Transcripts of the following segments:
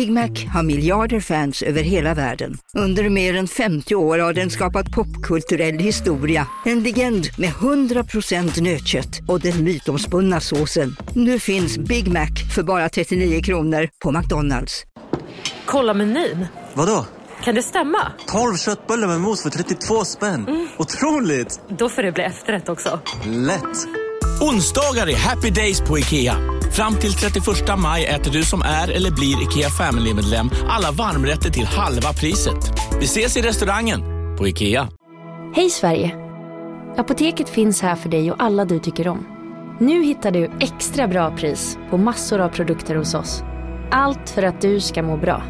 Big Mac har miljarder fans över hela världen. Under mer än 50 år har den skapat popkulturell historia. En legend med 100% nötkött och den mytomspunna såsen. Nu finns Big Mac för bara 39 kronor på McDonalds. Kolla menyn. Vadå? Kan det stämma? 12 köttbullar med mos för 32 spänn. Mm. Otroligt! Då får det bli efterrätt också. Lätt! Onsdagar är happy days på IKEA. Fram till 31 maj äter du som är eller blir IKEA Family-medlem alla varmrätter till halva priset. Vi ses i restaurangen på IKEA. Hej Sverige! Apoteket finns här för dig och alla du tycker om. Nu hittar du extra bra pris på massor av produkter hos oss. Allt för att du ska må bra.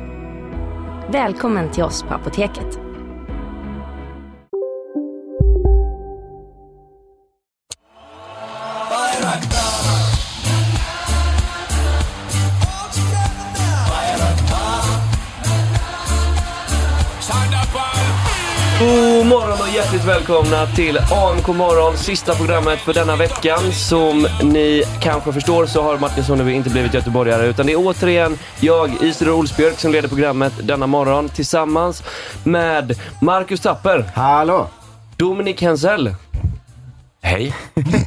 Välkommen till oss på Apoteket. Hjärtligt välkomna till AMK morgon, sista programmet för denna veckan. Som ni kanske förstår så har Martin Sonneby inte blivit göteborgare utan det är återigen jag, Isidor Olsbjörk, som leder programmet denna morgon tillsammans med Marcus Tapper. Hallå! Dominik Hensel. Hej.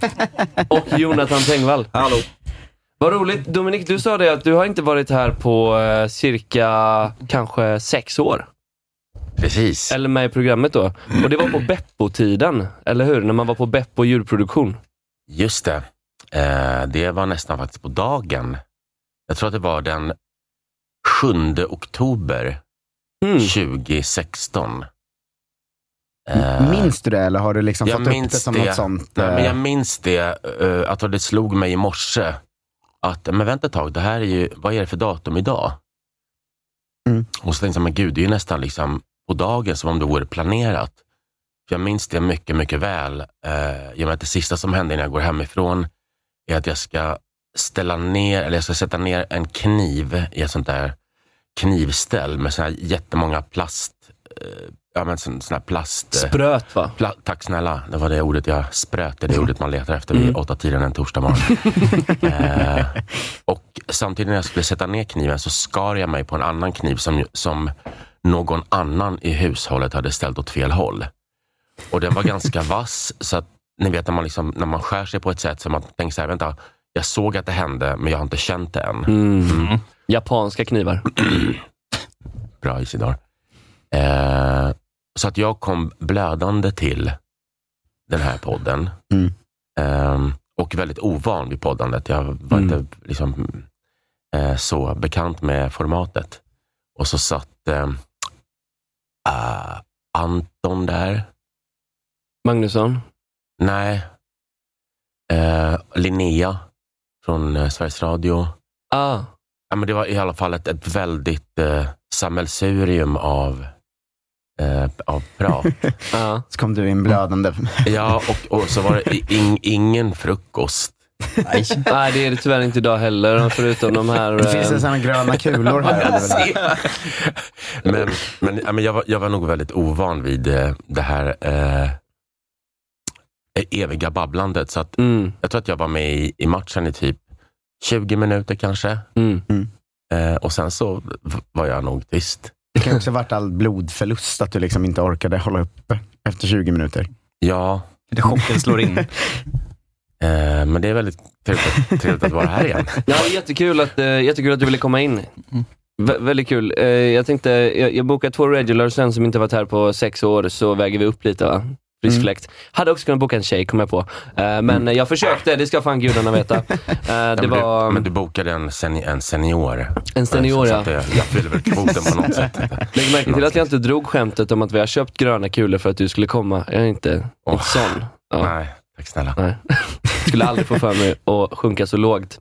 och Jonathan Tengvall. Hallå. Vad roligt. Dominik, du sa det att du har inte varit här på eh, cirka kanske sex år. Precis. Eller med i programmet då. Och det var på Beppo-tiden, eller hur? När man var på Beppo djurproduktion. Just det. Eh, det var nästan faktiskt på dagen. Jag tror att det var den 7 oktober Mm. 2016. Eh, Minns du det eller har du liksom fått upp det som det. något sånt? Nej, men eh, jag minns det, eh, att det slog mig i morse att, men vänta ett tag, det här är ju, vad är det för datum idag? Mm. Och så tänkte jag, men gud, det är ju nästan liksom på dagen som om det vore planerat. För jag minns det mycket, mycket väl. Eh, I och med att det sista som händer när jag går hemifrån är att jag ska ställa ner, eller jag ska sätta ner en kniv i ett sånt där knivställ med såna här jättemånga plast, eh, ja men sån, sån här plast... eh, Spröt va? Pla- tack snälla, det var det ordet jag spröt. Det är det ordet man letar efter vid Mm. åtta tiden en torsdag morgon. eh, och samtidigt när jag skulle sätta ner kniven så skar jag mig på en annan kniv som, som någon annan i hushållet hade ställt åt fel håll. Och den var ganska vass, så att ni vet när man, liksom, när man skär sig på ett sätt som man tänker så här, vänta, jag såg att det hände, men jag har inte känt det än. Mm. Japanska knivar. Bra Isidor. Eh, så att jag kom blödande till den här podden. Mm. Eh, och väldigt ovan vid poddandet. Jag var Mm. inte liksom, eh, så bekant med formatet. Och så satt ah, Anton där. Magnusson. Nej. Eh, Linnea från eh, Sveriges Radio. Ah. Ja, men det var i alla fall ett, ett väldigt eh, sammelsurium av, eh, av prat. ah. Så kom du in blödande. Ja, och, och så var det in, ingen frukost. Nej, det är det tyvärr inte idag heller, förutom de här... Det finns eh, en sån här gröna kulor här. men men, ja, men jag, var, jag var nog väldigt ovan vid eh, det här eh, eviga babblandet. Så att Mm, jag tror att jag var med i, i matchen i typ 20 minuter kanske. mm. Eh, och sen så var jag nog tyst. Det kan också ha varit all blodförlust, att du liksom inte orkade hålla uppe efter 20 minuter. Ja, Det chocken slår in. eh, men det är väldigt trevligt, trevligt att vara här igen. Ja, jättekul att, eh, jättekul att du ville komma in. Vä- väldigt kul. Eh, jag tänkte, jag, jag bokade två regulars sen som inte varit här på sex år, så väger vi upp lite. Va? Frisk fläkt. Hade också kunnat boka en tjej, kom jag på. Men jag försökte, det ska fan gudarna veta. Eh, Ja, det men, var du, men du bokade en, sen, en senior. en senior, ja. det, jag fyller väl kvoten på något sätt. Lägg märke till att jag inte drog skämtet om att vi har köpt gröna kulor för att du skulle komma. Jag är inte, Åh. inte sån. Ja. Nej, tack snälla. Nej. Skulle aldrig få för mig att sjunka så lågt.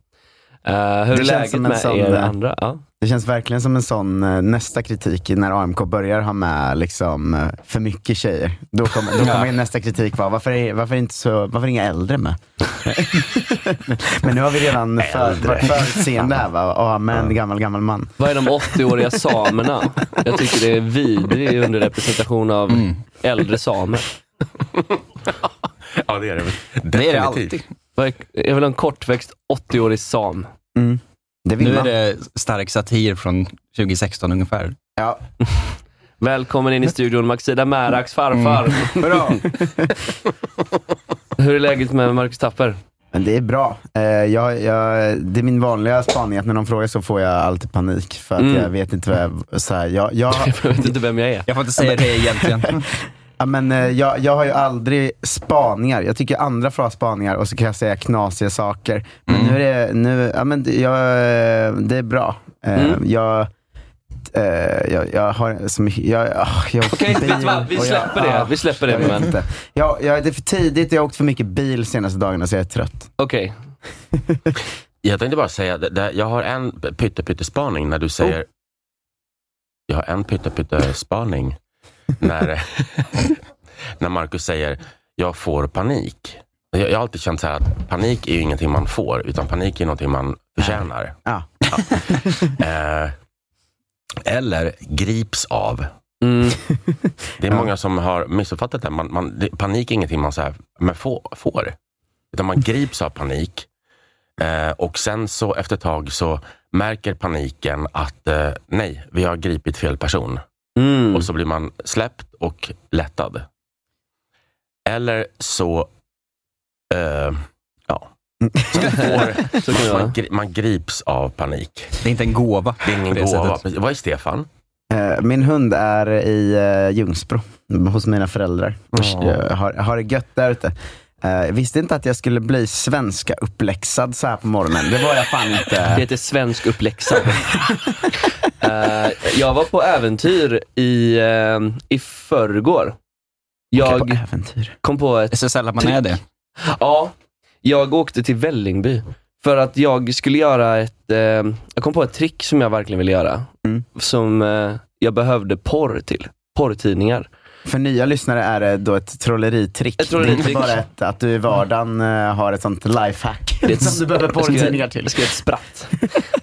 Eh, hur är känns läget som en med sån, er eh, andra? Ja. Det känns verkligen som en sån eh, nästa kritik när AMK börjar ha med liksom, för mycket tjejer. Då kommer, då kommer nästa kritik vara, varför är, varför är, inte så, varför är inga äldre med? Men nu har vi redan för, förutseende här va, och ha med en gammal, gammal man. Vad är de 80-åriga samerna? Jag tycker det är vidrig underrepresentation av äldre samer. Ja, det är det väl. Det är det Definitivt. alltid. Är- Jag vill ha en kortväxt 80-årig sam. Mm. Det vill Nu är man. det stark satir från 2016 ungefär. Ja. Välkommen in i studion Maxida Märaks farfar. Bra. Hur är läget med Marcus Tapper? Men det är bra. Eh, jag, jag, det är min vanliga spaning att när någon frågar så får jag alltid panik. För att Mm. jag vet inte vad jag... Så här, jag, jag, Jag vet inte vem jag är. Jag får inte säga det egentligen. Ja, men, eh, jag, jag har ju aldrig spaningar. Jag tycker andra får ha spaningar och så kan jag säga knasiga saker. Men Mm. nu är det, nu, ja, men jag, eh, det är bra. Eh, Mm. Jag, eh, jag, jag har så mycket... Jag, ah, jag Okej, bil vet? Vi och jag- släpper det. ah, Vi släpper det, jag inte. Jag, jag, det är för tidigt, jag har åkt för mycket bil senaste dagarna så jag är trött. Okej. Jag tänkte bara säga, det, det, jag har en pytte, pytte spaning när du säger... Oh. Jag har en pytte, pytte spaning när, när Markus säger, jag får panik. Jag, jag har alltid känt så här att panik är ju ingenting man får, utan panik är någonting man förtjänar. Ja. Eh, eller grips av. Mm. Det är Ja. många som har missuppfattat det. Man, man, det. Panik är ingenting man så här, men få, får. Utan man grips av panik. Eh, och sen så efter ett tag så märker paniken att eh, nej, vi har gripit fel person. Mm. Och så blir man släppt och lättad. Eller så, eh, ja. Så man, får, Så man, gri, man grips av panik. Det är inte en gåva. Det är ingen det gåva. sättet. Vad är Stefan? Eh, Min hund är i uh, Ljungsbro, hos mina föräldrar. Jag har, har det gött där ute. Eh, Jag visste inte att jag skulle bli svenska uppläxad så här på morgonen. Det var jag fan Det inte. heter svensk uppläxa. Eh, jag var på äventyr i, uh, i förrgår. Jag På äventyr. kom på ett Det är så sällan man är det. Ja, jag åkte till Vällingby. För att jag skulle göra ett, eh, jag kom på ett trick som jag verkligen ville göra. Mm. Som eh, jag behövde porr till. Porrtidningar. För nya lyssnare är det då ett trolleritrick. Ett trolleritrick. Det är inte bara ett, att du i vardagen eh, har ett sånt lifehack Det är ett- som du behöver porrtidningar till. Jag ska göra ett spratt.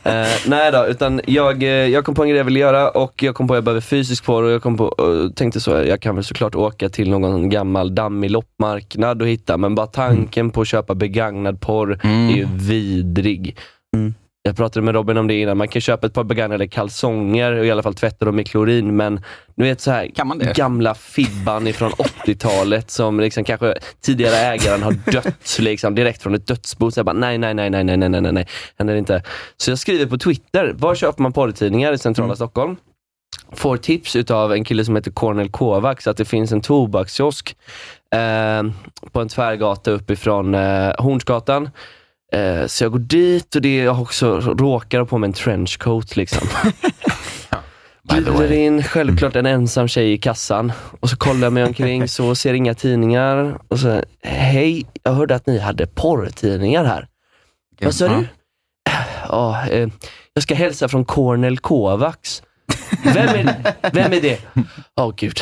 Eh, nej då, utan jag, eh, jag kom på en grej jag ville göra och jag kom på att jag behöver fysisk porr och jag kom på, och tänkte så, jag kan väl såklart åka till någon gammal dammig loppmarknad och hitta, men bara tanken på att köpa begagnad porr är ju vidrig. Mm. Jag pratade med Robin om det innan, man kan köpa ett par begagnade kalsonger och i alla fall tvätta dem med klorin, men du vet så här gamla Fibban ifrån 80-talet som liksom kanske tidigare ägaren har dött liksom, direkt från ett dödsbo. Så jag bara, nej, nej, nej, nej, nej, nej, nej, nej, händer inte. Så jag skriver på Twitter, var köper man porrtidningar i centrala Stockholm? Får tips utav en kille som heter Cornel Kovacs att det finns en tobakskiosk eh, på en tvärgata uppifrån eh, Hornsgatan. Eh, så jag går dit och det jag också råkar ha på mig en trenchcoat liksom. Way. in självklart en ensam tjej i kassan och så kollar jag mig omkring så ser inga tidningar och så, hej, jag hörde att ni hade porrtidningar här. Vad sa du? Ja, eh, jag ska hälsa från Cornel Kovacs. Vem är, vem är det? Åh gud.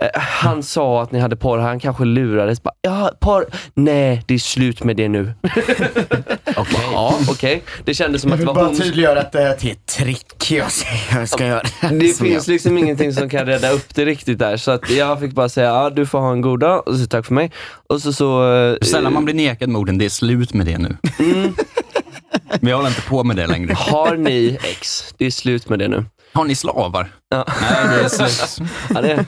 Eh, han sa att ni hade porr, han kanske lurades. Bara, ja, porr. Nej, det är slut med det nu. Okej. Ja, okej. Det kändes som Jag att det vill var bara hon tydliggöra att det är ett trick jag jag ska göra. Det finns jag- liksom ingenting som kan rädda upp det riktigt där. Så att jag fick bara säga, ja du får ha en god dag, och så tack för mig. Och så så... eh, Sällan man blir nekad morden, det är slut med det nu. Mm. Vi håller inte på med det längre. Har ni ex? Det är slut med det nu. Har ni slavar? Ja. Nej, det är slut. Ja, det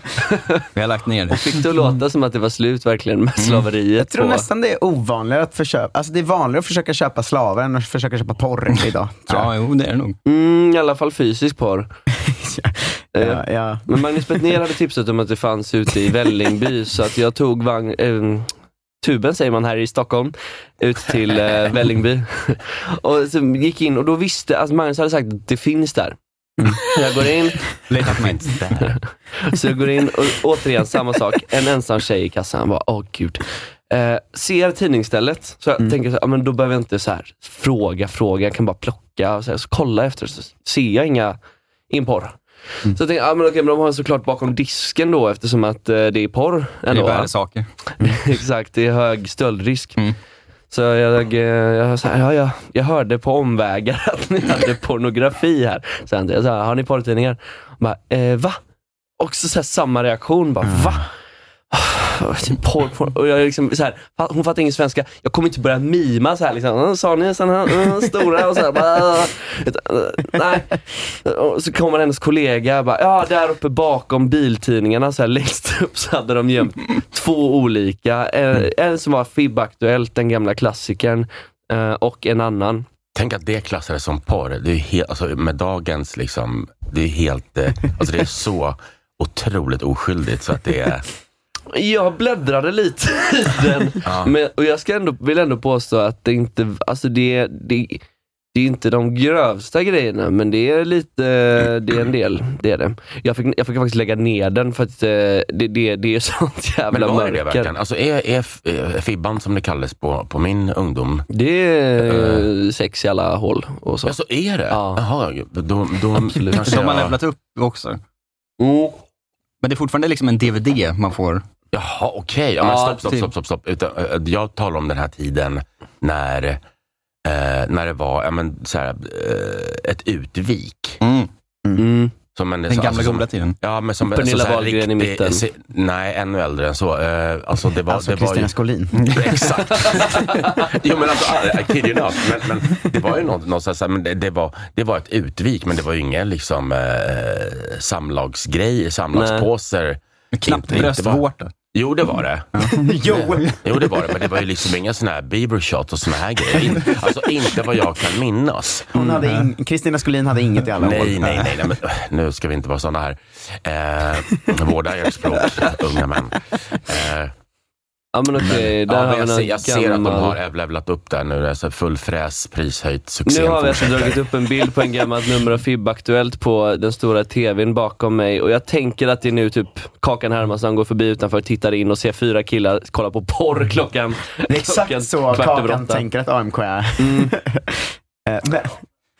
Vi har lagt ner det. fick det att låta som att det var slut verkligen med slaveriet. Mm. Jag tror på- nästan det är ovanligare att försöka, alltså det är vanligare att försöka köpa slavar än att försöka köpa porr idag. Tror jag. Ja, jo, det är det nog. Mm, I alla fall fysisk porr. Eh, Ja, ja. Men Magnus Bettner hade tipsat om att det fanns ute i Vällingby, så att jag tog vagn, eh, tuben säger man här i Stockholm, ut till eh, Vällingby. och så gick in och då visste, alltså Magnus hade sagt att det finns där. Så jag går in, Lita på mig. så jag går in och återigen samma sak, en ensam tjej i kassan. Bara, Åh gud. Eh, ser tidningsstället, så jag tänker så, här, ja, men då behöver jag inte så här, fråga, fråga, jag kan bara plocka och så, här, så kolla efter, så ser jag inga, ingen porr. Så jag tänkte, ja, men okej, men de har såklart bakom disken då eftersom att eh, det är porr. Det Ändå, är va? värdesaker. Exakt, det är hög stöldrisk. Mm. Så jag, jag, så här, ja, ja, jag hörde på omvägar att ni hade pornografi här. Så jag, jag sa, har ni porrtidningar? Bara, eh, va? Också så här, samma reaktion, bara, va? Typ porr, porr. Och jag liksom så här, hon fattar ingen svenska. Jag kommer inte börja mima så här liksom. Sa ni sådana här stora? Och så här, bara, ah. eh, nej. Och så kommer hennes kollega bara, ja där uppe bakom biltidningarna så här längst upp så hade de gömt två olika. En, en som var FIB-aktuellt, den gamla klassikern. Eh, och en annan. Tänk att det klassades som porr. Det är helt, alltså, med dagens, liksom, det är helt, eh, alltså det är så otroligt oskyldigt så att det är, jag bläddrade lite i den. Men, och jag ska ändå, vill ändå påstå att det inte, alltså det, det, det är inte de grövsta grejerna, men det är lite, det är en del. Det är det. Jag fick, jag fick faktiskt lägga ner den för att eh, det, det, det är sånt men jävla var det det mörker. verkligen? Alltså är, är, är Fibban som det kallades på, på min ungdom, Det är eh, sex i alla håll och så. ja så är det? Ja. Jaha, då, då Absolut. kanske De har jag- levlat upp också. Mm. Men det är fortfarande liksom en DVD man får. Jaha, okej. Ja, men stopp, stopp, typ. stopp, stopp, stopp. Utan, eh, jag talar om den här tiden när, eh, när det var ja, men, så här, eh, ett utvik. Mm. Mm. Som en, Den så- gamla alltså, som- goda tiden. Ja, men som, Pernilla så här Wahlgren i riktig- mitten. se- Nej, ännu äldre än så. Eh, alltså det var, Alltså det var Kristina ju, Skolin. Exakt. jo men alltså, I kid you not. Men, men det var ju något, något så här, men det, det, var, det var ett utvik, men det var ju ingen liksom, eh, samlagsgrej, samlagspåser. Knappt bröstvårta. Jo, det var det. jo! Jo, det var det. Men det var ju liksom inga såna här Bieber shots och såna här grejer. In, alltså inte vad jag kan minnas. Hon hade in, Kristina Skolin hade inget i alla år. Nej, nej, nej, nej men, nu ska vi inte vara såna här. Eh, vårda ert språk, unga män. Eh, Ja men okej, där ja, har jag, ser, jag ser att de har levlat upp där nu. Det är så full fräs, prishöjt, succén Nu har vi alltså dragit upp en bild på en gammalt nummer av FIB-aktuellt på den stora tvn bakom mig och jag tänker att det är nu typ Kakan Hermansson går förbi utanför, tittar in och ser fyra killar kolla på porr klockan Det är klockan exakt så kvart över Kakan tänker att AMK är. Eh, men,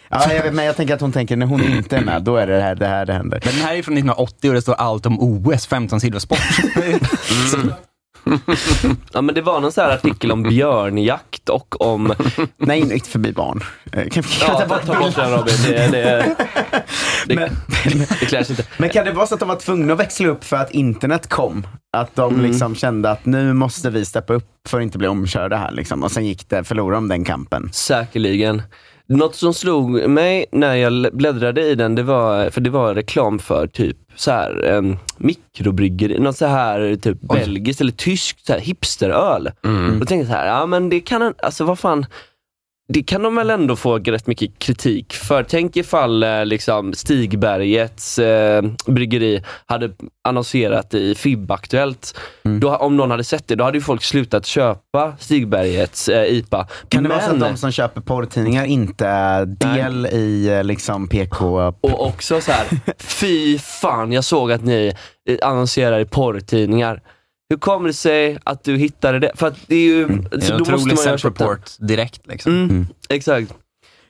ja, jag vet, men jag tänker att hon tänker när hon inte är med, då är det det här det, här det händer. Men den här är från 1980 och det står allt om OS, 15 sidor sport. Ja men det var någon sån här artikel om björnjakt och om... Nej, inte förbi barn. Eh, Kan, kan Ja, ta bort ta bort den Robin, det, det, det, Men- det klär sig inte. Men kan det vara så att de var tvungna att växla upp för att internet kom? Att de Mm. liksom kände att nu måste vi steppa upp för att inte bli omkörda här. Liksom. Och sen gick det, förlorade de den kampen. Säkerligen. Något som slog mig när jag bläddrade i den, det var, för det var reklam för typ så här, um, mikrobryggeri, något så här typ belgiskt eller tyskt så här, hipsteröl. Mm. Då tänkte så här, ja men det kan, alltså vad fan, det kan de väl ändå få rätt mycket kritik för. Tänk ifall eh, liksom Stigbergets eh, bryggeri hade annonserat i FIB-aktuellt. Då, om någon hade sett det, då hade ju folk slutat köpa Stigbergets eh, IPA. Kan det vara så att Men- de som köper porrtidningar inte är del i eh, liksom PK? Och också så här, fy fan, jag såg att ni eh, annonserar i porrtidningar. Hur kommer det sig att du hittade det? För att det är ju... Det är så en otrolig self-report direkt. Liksom. Mm, Exakt.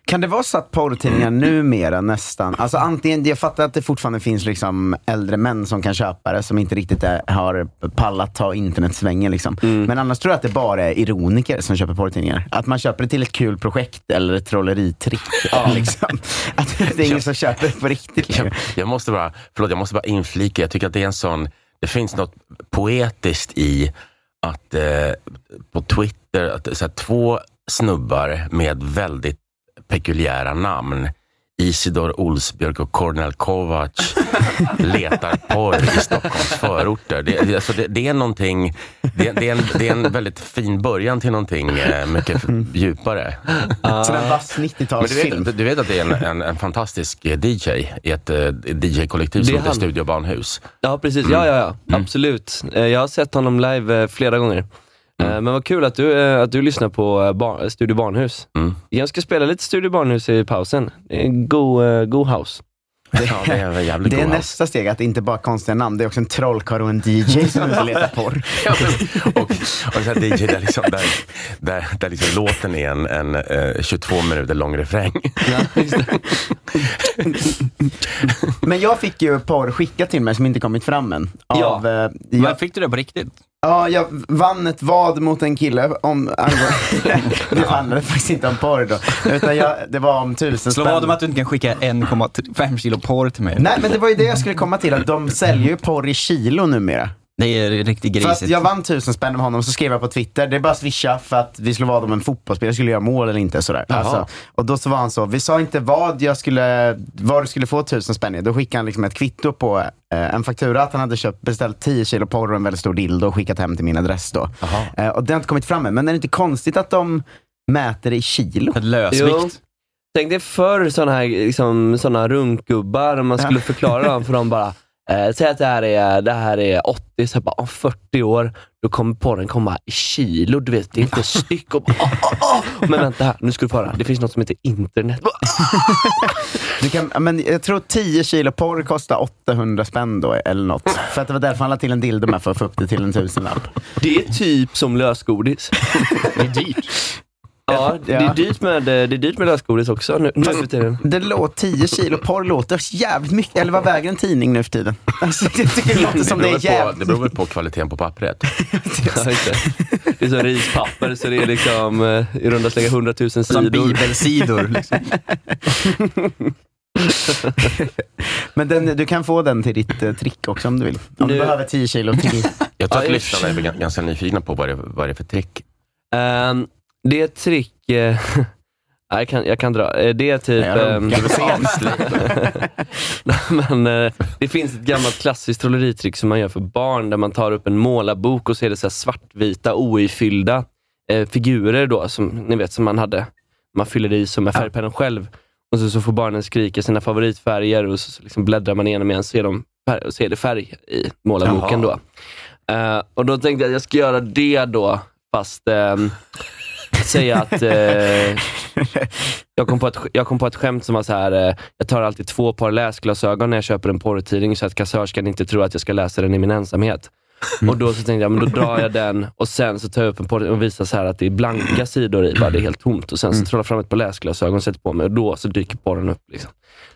Kan det vara så att porrtidningar numera nästan, alltså antingen, jag fattar att det fortfarande finns liksom äldre män som kan köpa det, som inte riktigt är, har pallat ta internetsvängen. Liksom. Men annars tror jag att det bara är ironiker som köper porrtidningar. Att man köper det till ett kul projekt eller ett trolleritrick. liksom. Att det är ingen som köper det på riktigt. Jag, jag, måste bara, förlåt, jag måste bara inflika, jag tycker att det är en sån, det finns något poetiskt i att eh, på Twitter, att så här, två snubbar med väldigt pekuljära namn, Isidor Olsbjörk och Cornel Kovac letar porr i Stockholms förorter. Det, det, alltså det, det är någonting, det, det, är en, det är en väldigt fin början till någonting eh, mycket djupare. Så en vass Men du, 90-talsfilm. vet, du vet att det är en, en, en fantastisk eh, DJ i ett eh, DJ-kollektiv som heter han. Studio Barnhus. Ja, precis. Ja, ja, ja. Absolut. Eh, Jag har sett honom live flera gånger. Eh, Men vad kul att du, eh, att du lyssnar på eh, bar, Studio Barnhus. Mm. Jag ska spela lite Studio Barnhus i pausen. Det eh, god house. Ja, det är Det är nästa steg, att det inte bara är konstiga namn, det är också en trollkarl och en DJ som inte letar porr. Ja, men- och, och så DJ där, liksom, där, där, där liksom låten är en, en eh, 22 minuter lång refräng. Men jag fick ju porr skickat till mig som inte kommit fram än. Av, eh, jag, Men fick du det på riktigt? Ja, jag vann ett vad mot en kille om det handlade faktiskt inte om porr då, utan jag, det var om tusen Slå vad om att du inte kan skicka 1,5 kilo porr till mig. Nej, men det var ju det jag skulle komma till, att de säljer ju porr i kilo numera. Det är riktigt För att grisigt. jag vann tusen spänn av honom, så skrev jag på Twitter, det är bara swisha för att vi skulle vara om en fotbollsspelare skulle göra mål eller inte. Sådär. Alltså, och då så var han så, vi sa inte vad jag skulle, vad du skulle få tusen spänn i. Då skickade han liksom ett kvitto på eh, en faktura att han hade köpt, beställt 10 kilo porr och en väldigt stor dildo och skickat hem till min adress då. Eh, och det har inte kommit fram än, men är det inte konstigt att de mäter i kilo? Ett lösvikt. Tänk dig förr sådana här liksom, såna runkgubbar, man skulle förklara dem för dem bara, eh, säg att det här är, det här är 80, så bara, om 40 år, då kommer porren komma i kilo, du vet, det är inte styck. Och, bara, "Åh, åh, åh." Men vänta här, nu ska du få höra, det finns något som heter internet. Du kan, men jag tror 10 kilo porr kostar 800 spänn då, eller något. För att det var därför han lade till en dildo med för att få upp det till en tusenlapp. Det är typ som lösgodis. Det är dyrt. Ja, det är dyrt med, det är dyrt med lösgodis också nu, nu för tiden. Det låter 10 kilo porr låter jävligt mycket. Eller vad väger en tidning nu för tiden? Alltså, jag tycker det låter som det beror är väl på, jävligt det beror väl på kvaliteten på pappret. Det. det är som rispapper, så det är liksom eh, i runda slängar 100 000 Som sidor. bibelsidor. Liksom. Men den, du kan få den till ditt eh, trick också om du vill. Om du Nu- behöver 10 kilo till. Jag tror att lyssnarna är ganska nyfikna på vad det, vad det är för trick. Ehm, det är ett trick, eh, jag, kan, jag kan dra. Eh, Det är typ... Nej, jag runkar. Nej, men, eh, det finns ett gammalt klassiskt trolleritrick som man gör för barn, där man tar upp en målarbok och så är det så svartvita, oifyllda eh, figurer då, som ni vet som man hade. Man fyller i som med färgpennan själv. Och så, så får barnen skrika sina favoritfärger och så, så liksom bläddrar man igenom igen så är, de färg, så är det färg i målarboken. Då. Eh, och då tänkte jag att jag ska göra det då, fast ehm, säga att eh, jag, kom på ett, jag kom på ett skämt som var så här. Eh, jag tar alltid två par läsglasögon när jag köper en porrtidning så att kassörskan inte tror att jag ska läsa den i min ensamhet. Och då så tänkte jag, men då drar jag den och sen så tar jag upp en porrtidning och visar så här att det är blanka sidor i, bara det är helt tomt. Och sen så trollar jag fram ett par läsglasögon och sätter på mig och då så dyker porren upp. Liksom.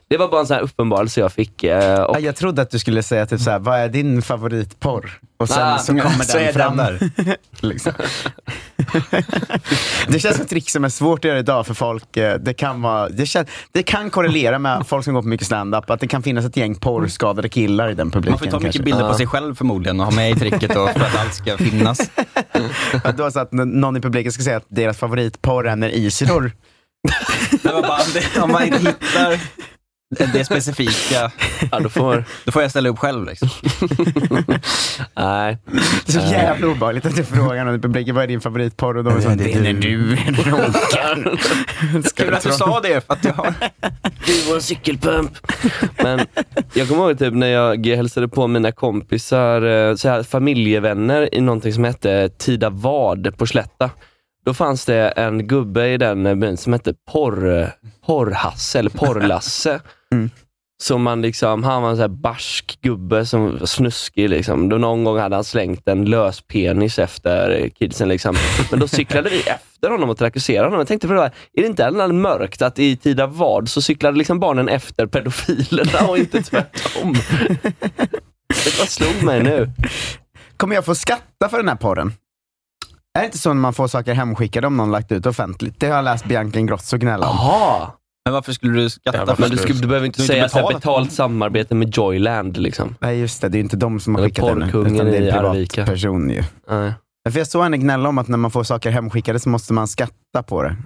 Det var bara en sån här uppenbarelse jag fick. eh, Och, Ja, Jag trodde att du skulle säga typ såhär, vad är din favoritporr? Och sen Ah, så kommer så den fram. den där. liksom. det känns som ett trick som är svårt att göra idag för folk. eh, Det kan, vara, det, känns, det kan korrelera med folk som går på mycket stand-up, att det kan finnas ett gäng porrskadade killar i den publiken. Man får ta mycket kanske. bilder på sig själv förmodligen och ha med i tricket då, för att allt ska finnas. Ja, Då så att någon i publiken ska säga att deras favoritporr är när Isidor Det var bara, det, om man inte hittar det specifika, ja, då får, då får jag ställa upp själv. Liksom. nej. Det är så jävla obehagligt att du frågar någon i publiken, vad är din favoritporr? Och de är så, det är när du runkar. Kul att du sa det, för att jag har... Du var en cykelpump. Men jag kommer ihåg typ när jag hälsade på mina kompisar, eh, så här, familjevänner i någonting som hette Tida Vad på Slätta. Då fanns det en gubbe i den eh, byn som hette porr, Porrhasse, eller Porrlasse. Som man liksom, han var en sån här barsk gubbe som var snuskig. Liksom. Då någon gång hade han slängt en lös penis efter kidsen. Liksom. Men då cyklade vi efter honom och trakasserade honom. Jag tänkte, för det var, är det inte alldeles mörkt att i Tida Vad så cyklade liksom barnen efter pedofilerna och inte tvärtom? Det bara slog mig nu. Kommer jag få skatta för den här porren? Är det inte så när man får saker hemskickade om någon lagt ut offentligt? Det har jag läst Bianca Ingrosso gnälla om. Jaha. Men varför skulle du skatta för Men du, skulle, du behöver inte Du säga betalat betalt samarbete med Joyland. Liksom. Nej just det, det är inte de som har Eller skickat den. Utan det är en privatperson ju. Nej. För jag såg henne gnälla om att när man får saker hemskickade så måste man skatta på det.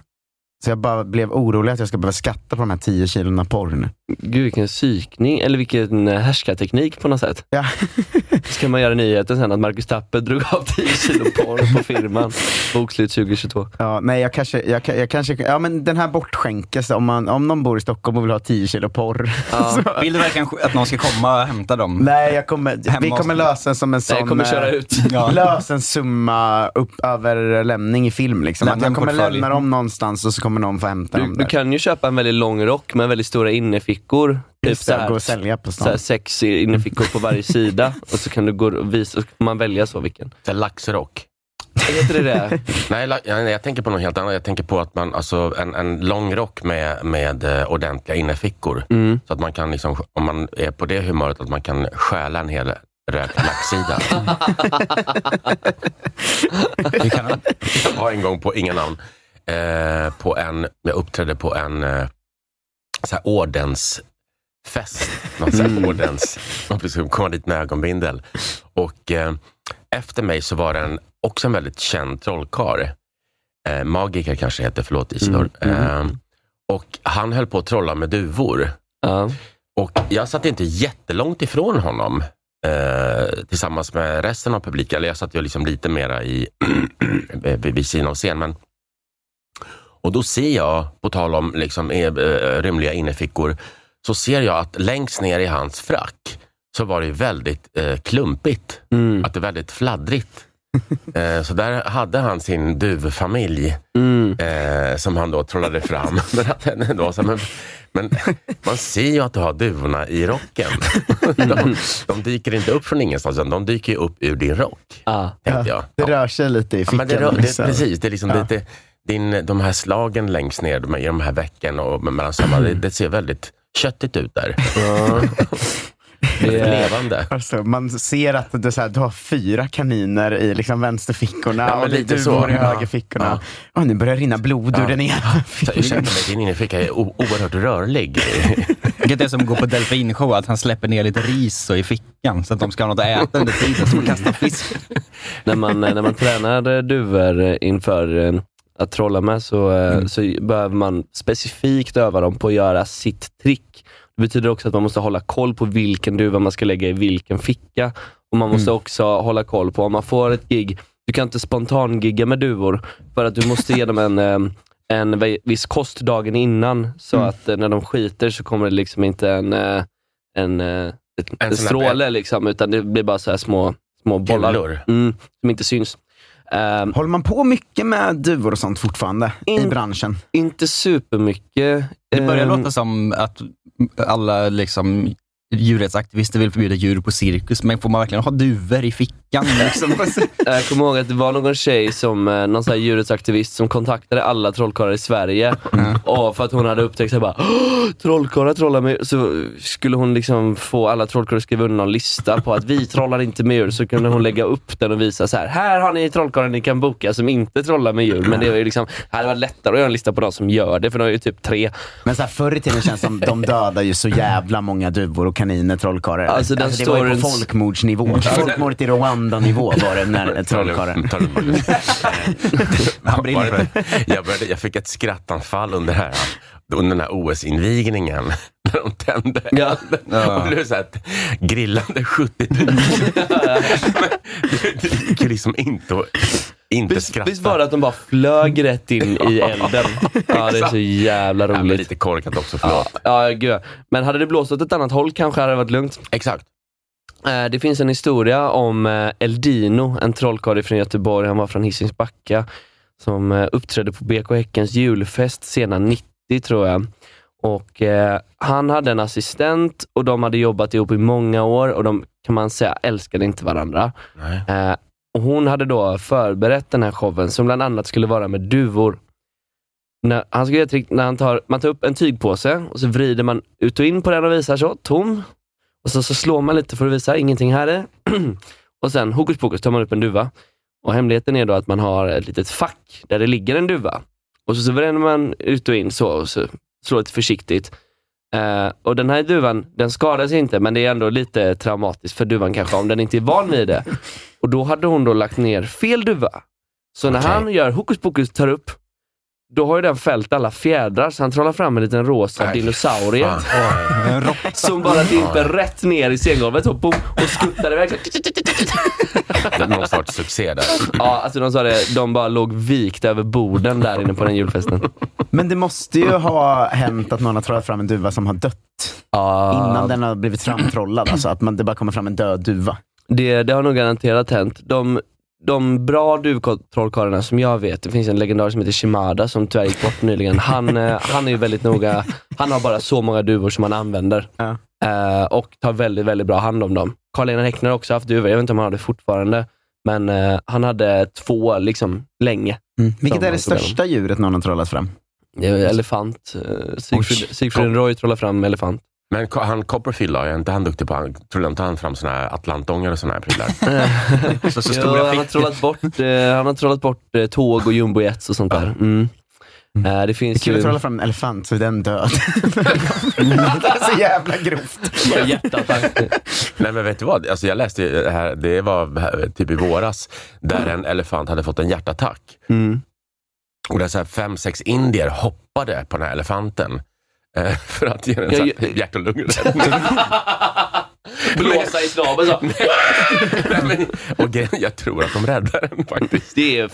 Så jag bara blev orolig att jag ska behöva skatta på de här 10 kilona porr nu. Gud vilken psykning, eller vilken eh, härskarteknik på något sätt. Ja. Ska man göra nyheten sen att Marcus Tapper drog av 10 kilo porr på firman. Bokslut 2022. Ja, nej, jag kanske, jag, jag kanske, ja men den här bortskänkes, om, man, om någon bor i Stockholm och vill ha 10 kilo porr. så, Vill du verkligen att någon ska komma och hämta dem? nej, jag kommer, vi kommer lösa en som en sån... Nej, jag kommer köra eh, ut. Ja. Lös en summa upp över lämning i film. Liksom. Lämna Att jag kommer portfölj. lämna dem någonstans och så kommer någon få hämta Du, dem du där. kan ju köpa en väldigt lång rock med väldigt stora innerfickor. Typ så det, gå och sälja på så här stan. sex innerfickor på varje sida. Och så kan du gå och visa, och så får man välja så vilken. Så här Laxrock. Heter det det? Nej, jag, jag tänker på något helt annat. Jag tänker på att man, alltså en, en lång rock med, med eh, ordentliga innerfickor. Mm. Så att man kan, liksom, om man är på det humöret, att man kan stjäla en hel rökt laxsida. Du kan, Jag var en gång på, inga namn, eh, på en, jag uppträdde på en eh, så här ordensfest. Någon så här ordens, man skulle komma dit med ögonbindel. Och eh, efter mig så var det en, också en väldigt känd trollkarl. Eh, magiker kanske heter, förlåt Isidor. Mm, mm. Eh, och han höll på att trolla med duvor. Ja. Och jag satt inte jättelångt ifrån honom eh, tillsammans med resten av publiken. Eller jag satt ju liksom lite mera i, vid sidan av scen. Men, och då ser jag, på tal om liksom, eh, eh, rymliga innefickor, så ser jag att längst ner i hans frack så var det väldigt eh, klumpigt. Mm. Att det är väldigt fladdrigt. Eh, så där hade han sin duvfamilj Mm. eh, som han då trollade fram. men, ändå, så, men, men man ser ju att du har duvorna i rocken. de, de dyker inte upp från ingenstans, de dyker upp ur din rock. Ah. Tänkte jag. Det rör sig lite i Ja, fickan. men det, rör- det, liksom. precis, det är liksom Ja. lite, din, de här slagen längst ner de, i de här vecken och mellan sömmarna, det, det ser väldigt köttigt ut där. Det är- Levande. Alltså, man ser att det är så här, du har fyra kaniner i liksom vänsterfickorna Ja, och lite duvor i Ja. högerfickorna. Åh, nu börjar det rinna blod ur den ena ursäkta mig, din innerficka är oerhört rörlig. Vilket är som att gå på delfinshow, att han släpper ner lite ris i fickan så att de ska ha något att äta under tiden, som att kasta fisk. när, man, när man tränar duvor inför eh, att trolla med så, eh, så behöver man specifikt öva dem på att göra sitt trick. Det betyder också att man måste hålla koll på vilken duva man ska lägga i vilken ficka. Och Man måste också hålla koll på om man får ett gig. Du kan inte spontan-gigga med duvor för att du måste ge dem en, eh, en vi- viss kost dagen innan. Så att eh, när de skiter så kommer det liksom inte en, en, En en stråle, liksom, utan det blir bara så här små, små bollar mm, som inte syns. Ehm, Håller man på mycket med duvor och sånt fortfarande i In- branschen? inte supermycket. Det börjar Ehm, låta som att alla liksom, djurrättsaktivister vill förbjuda djur på cirkus, men får man verkligen ha duvor i fickan? Liksom? Jag kommer ihåg att det var någon tjej, som, eh, någon sån här djurrättsaktivist, som kontaktade alla trollkarlar i Sverige. Och för att hon hade upptäckt att bara, "Åh, trollkarlar trollar med Så skulle hon liksom få alla trollkarlar att skriva under någon lista på att vi trollar inte med djur. Så kunde hon lägga upp den och visa så här. här har ni trollkarlar ni kan boka som inte trollar med djur. Men det var ju liksom, det hade varit lättare att göra en lista på de som gör det, för de är ju typ tre. Men så här, förr i tiden känns det som de dödar ju så jävla många duvor och kaniner, trollkarlar. Alltså, den det var ju på folkmordsnivå. Folkmordet i Rwanda-nivå var det när trollkarlen. Han brinner jag, började, jag fick ett skrattanfall under, här, under den här OS-invigningen. När de tände Ja. elden. Och det blev så här grillande 70 000. Men det, det gick ju liksom inte att inte Visst, skratta. visst var det att de bara flög rätt in i elden? Ja, det är så jävla Ja, roligt. lite korkat också, förlåt. Ja, gud. Men hade det blåst åt ett annat håll kanske hade det varit lugnt. Exakt. Eh, Det finns en historia om eh, Eldino, en trollkarl från Göteborg. Han var från Hisings Backa som eh, uppträdde på BK Häckens julfest sena 90 tror jag. Och eh, Han hade en assistent och de hade jobbat ihop i många år och de kan man säga älskade inte varandra. Eh, och Hon hade då förberett den här showen som bland annat skulle vara med duvor. När, han ska göra ett trick när han tar, man tar upp en tygpåse och så vrider man ut och in på den och visar så, tom. Och så, så slår man lite för att visa, ingenting här är. och sen hokus pokus tar man upp en duva. Och Hemligheten är då att man har ett litet fack där det ligger en duva. Och så, så vänder man ut och in så och så slår lite försiktigt. Eh, och Den här duvan, den skadas inte, men det är ändå lite traumatiskt för duvan kanske, om den inte är van vid det. Och Då hade hon då lagt ner fel duva. Så när Okej. han gör hokus pokus, tar upp, då har ju den fällt alla fjädrar, så han trollar fram en liten rosa Nej, dinosaurie. fan. Som bara dimper rätt ner i scengolvet och, boom, och skuttar iväg. Någon sorts succé där. Ja, alltså de sa det, de bara låg vikt över borden där inne på den julfesten. Men det måste ju ha hänt att någon har trollat fram en duva som har dött Ja, innan den har blivit framtrollad. Alltså att man, det bara kommer fram en död duva. det, det har nog garanterat hänt. De, de bra duvtrollkarlarna som jag vet, det finns en legendar som heter Shimada som tyvärr gick bort nyligen. Han, eh, han är ju väldigt noga, han har bara så många duvor som han använder. Ja. Eh, och tar väldigt, väldigt bra hand om dem. Karl-Einar Häckner har också haft duvor, jag vet inte om han har det fortfarande. Men eh, han hade två liksom länge. Vilket är det största djuret någon har trollat fram? Det är elefant. Sigfrid, Sigfrid Roy trollar fram elefant. Men han Copperfield då, är inte han duktig på, han, tror inte han fram såna här atlantångar och såna här prylar? Så, så Jo, han, har trollat bort, eh, han har trollat bort eh, tåg och jumbojets och sånt där. Mm. Eh, det Det är finns kul ju... att trolla fram en elefant så är den död. det är så jävla grovt. Hjärtattack. Nej men vet du vad, alltså, jag läste det här, det var typ i våras, där en elefant hade fått en hjärtattack. Mm. Och där så här fem, sex indier hoppade på den här elefanten. Eh, för att ge den så Ja, här, hjärt och lungräddning. Blåsa i snabeln så. Nej, men, och grejen, jag tror att de räddar den faktiskt. Det är